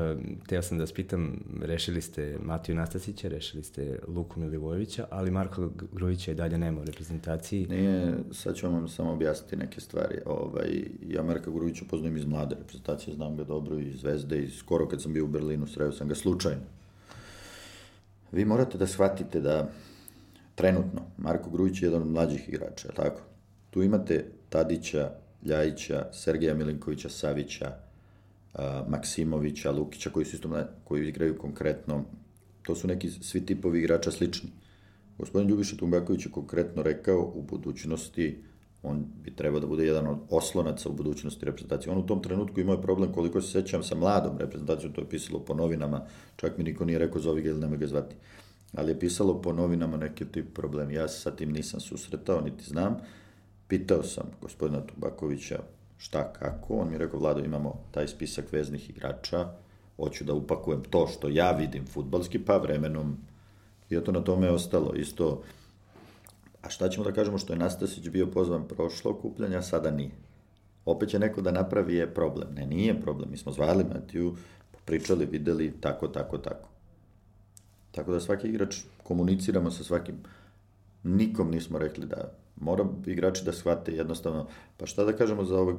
teo sam da vas pitam, rešili ste Matiju Nastasića, rešili ste Luku Milivojevića, ali Marko Grujića i dalje nema u reprezentaciji. Nije, sad ću vam samo objasniti neke stvari. Ovaj, ja Marka Grujića poznajem iz mlade reprezentacije, znam ga dobro iz Zvezde i skoro kad sam bio u Berlinu, sreo sam ga slučajno. Vi morate da shvatite da trenutno Marko Grujić je jedan od mlađih igrača, tako? Tu imate Tadića, Ljajića, Sergeja Milinkovića, Savića, Maksimovića, Lukića, koji su isto koji igraju konkretno. To su neki svi tipovi igrača slični. Gospodin Ljubiša Tumbaković je konkretno rekao u budućnosti on bi trebao da bude jedan od oslonaca u budućnosti reprezentacije. On u tom trenutku imao je problem, koliko se sećam, sa mladom reprezentacijom, to je pisalo po novinama, čak mi niko nije rekao zovi ga ili nema ga zvati. Ali je pisalo po novinama neki tip problem. Ja se sa tim nisam susretao, niti znam. Pitao sam gospodina Tubakovića šta, kako. On mi je rekao, Vlado, imamo taj spisak veznih igrača, hoću da upakujem to što ja vidim futbalski, pa vremenom i eto na tome je ostalo. Isto, a šta ćemo da kažemo što je Nastasić bio pozvan prošlo okupljanja, sada nije. Opet će neko da napravi je problem. Ne, nije problem. Mi smo zvali Matiju, pričali, videli, tako, tako, tako. Tako da svaki igrač komuniciramo sa svakim. Nikom nismo rekli da mora igrači da shvate jednostavno, pa šta da kažemo za ovog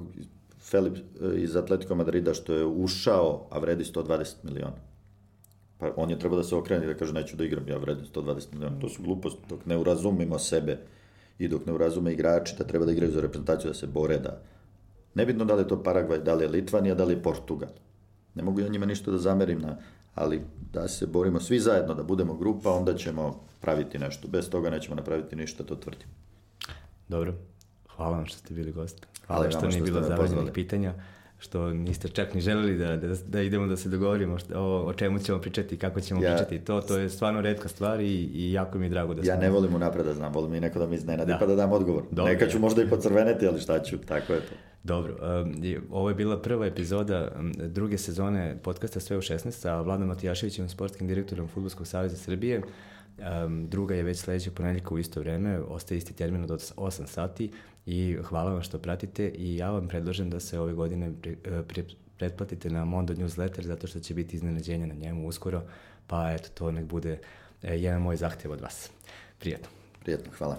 Felip e, iz Atletico Madrida što je ušao, a vredi 120 miliona. Pa on je trebao da se okrene i da kaže neću da igram, ja vredim 120 miliona. To su gluposti, dok ne urazumimo sebe i dok ne urazume igrači da treba da igraju za reprezentaciju, da se bore, da... Nebitno da li je to Paragvaj, da li je Litvanija, da li je Portugal. Ne mogu ja njima ništa da zamerim na, ali da se borimo svi zajedno, da budemo grupa, onda ćemo praviti nešto. Bez toga nećemo napraviti ništa, to tvrdim. Dobro. Hvala vam što ste bili gost. Hvala, Hvala što nije bilo završenih pitanja što niste čak ni želeli da, da, da idemo da se dogovorimo o, o čemu ćemo pričati, kako ćemo ja, pričati. To, to je stvarno redka stvar i, i jako mi je drago da Ja ne volim unapred da znam, volim i neko da mi iznenadi da. pa da dam odgovor. Dobro, Neka ću možda i pocrveneti, ali šta ću, tako je to. Dobro, um, ovo je bila prva epizoda druge sezone podcasta Sve u 16 sa Vladom Matijaševićem, sportskim direktorom Futbolskog savjeza Srbije. Um, druga je već sledećeg ponedljaka u isto vreme, ostaje isti termin od 8 sati i hvala vam što pratite i ja vam predlažem da se ove godine pre, pre, pretplatite na Mondo newsletter zato što će biti iznenađenja na njemu uskoro, pa eto, to nek bude e, jedan moj zahtev od vas. Prijetno. Prijetno, hvala.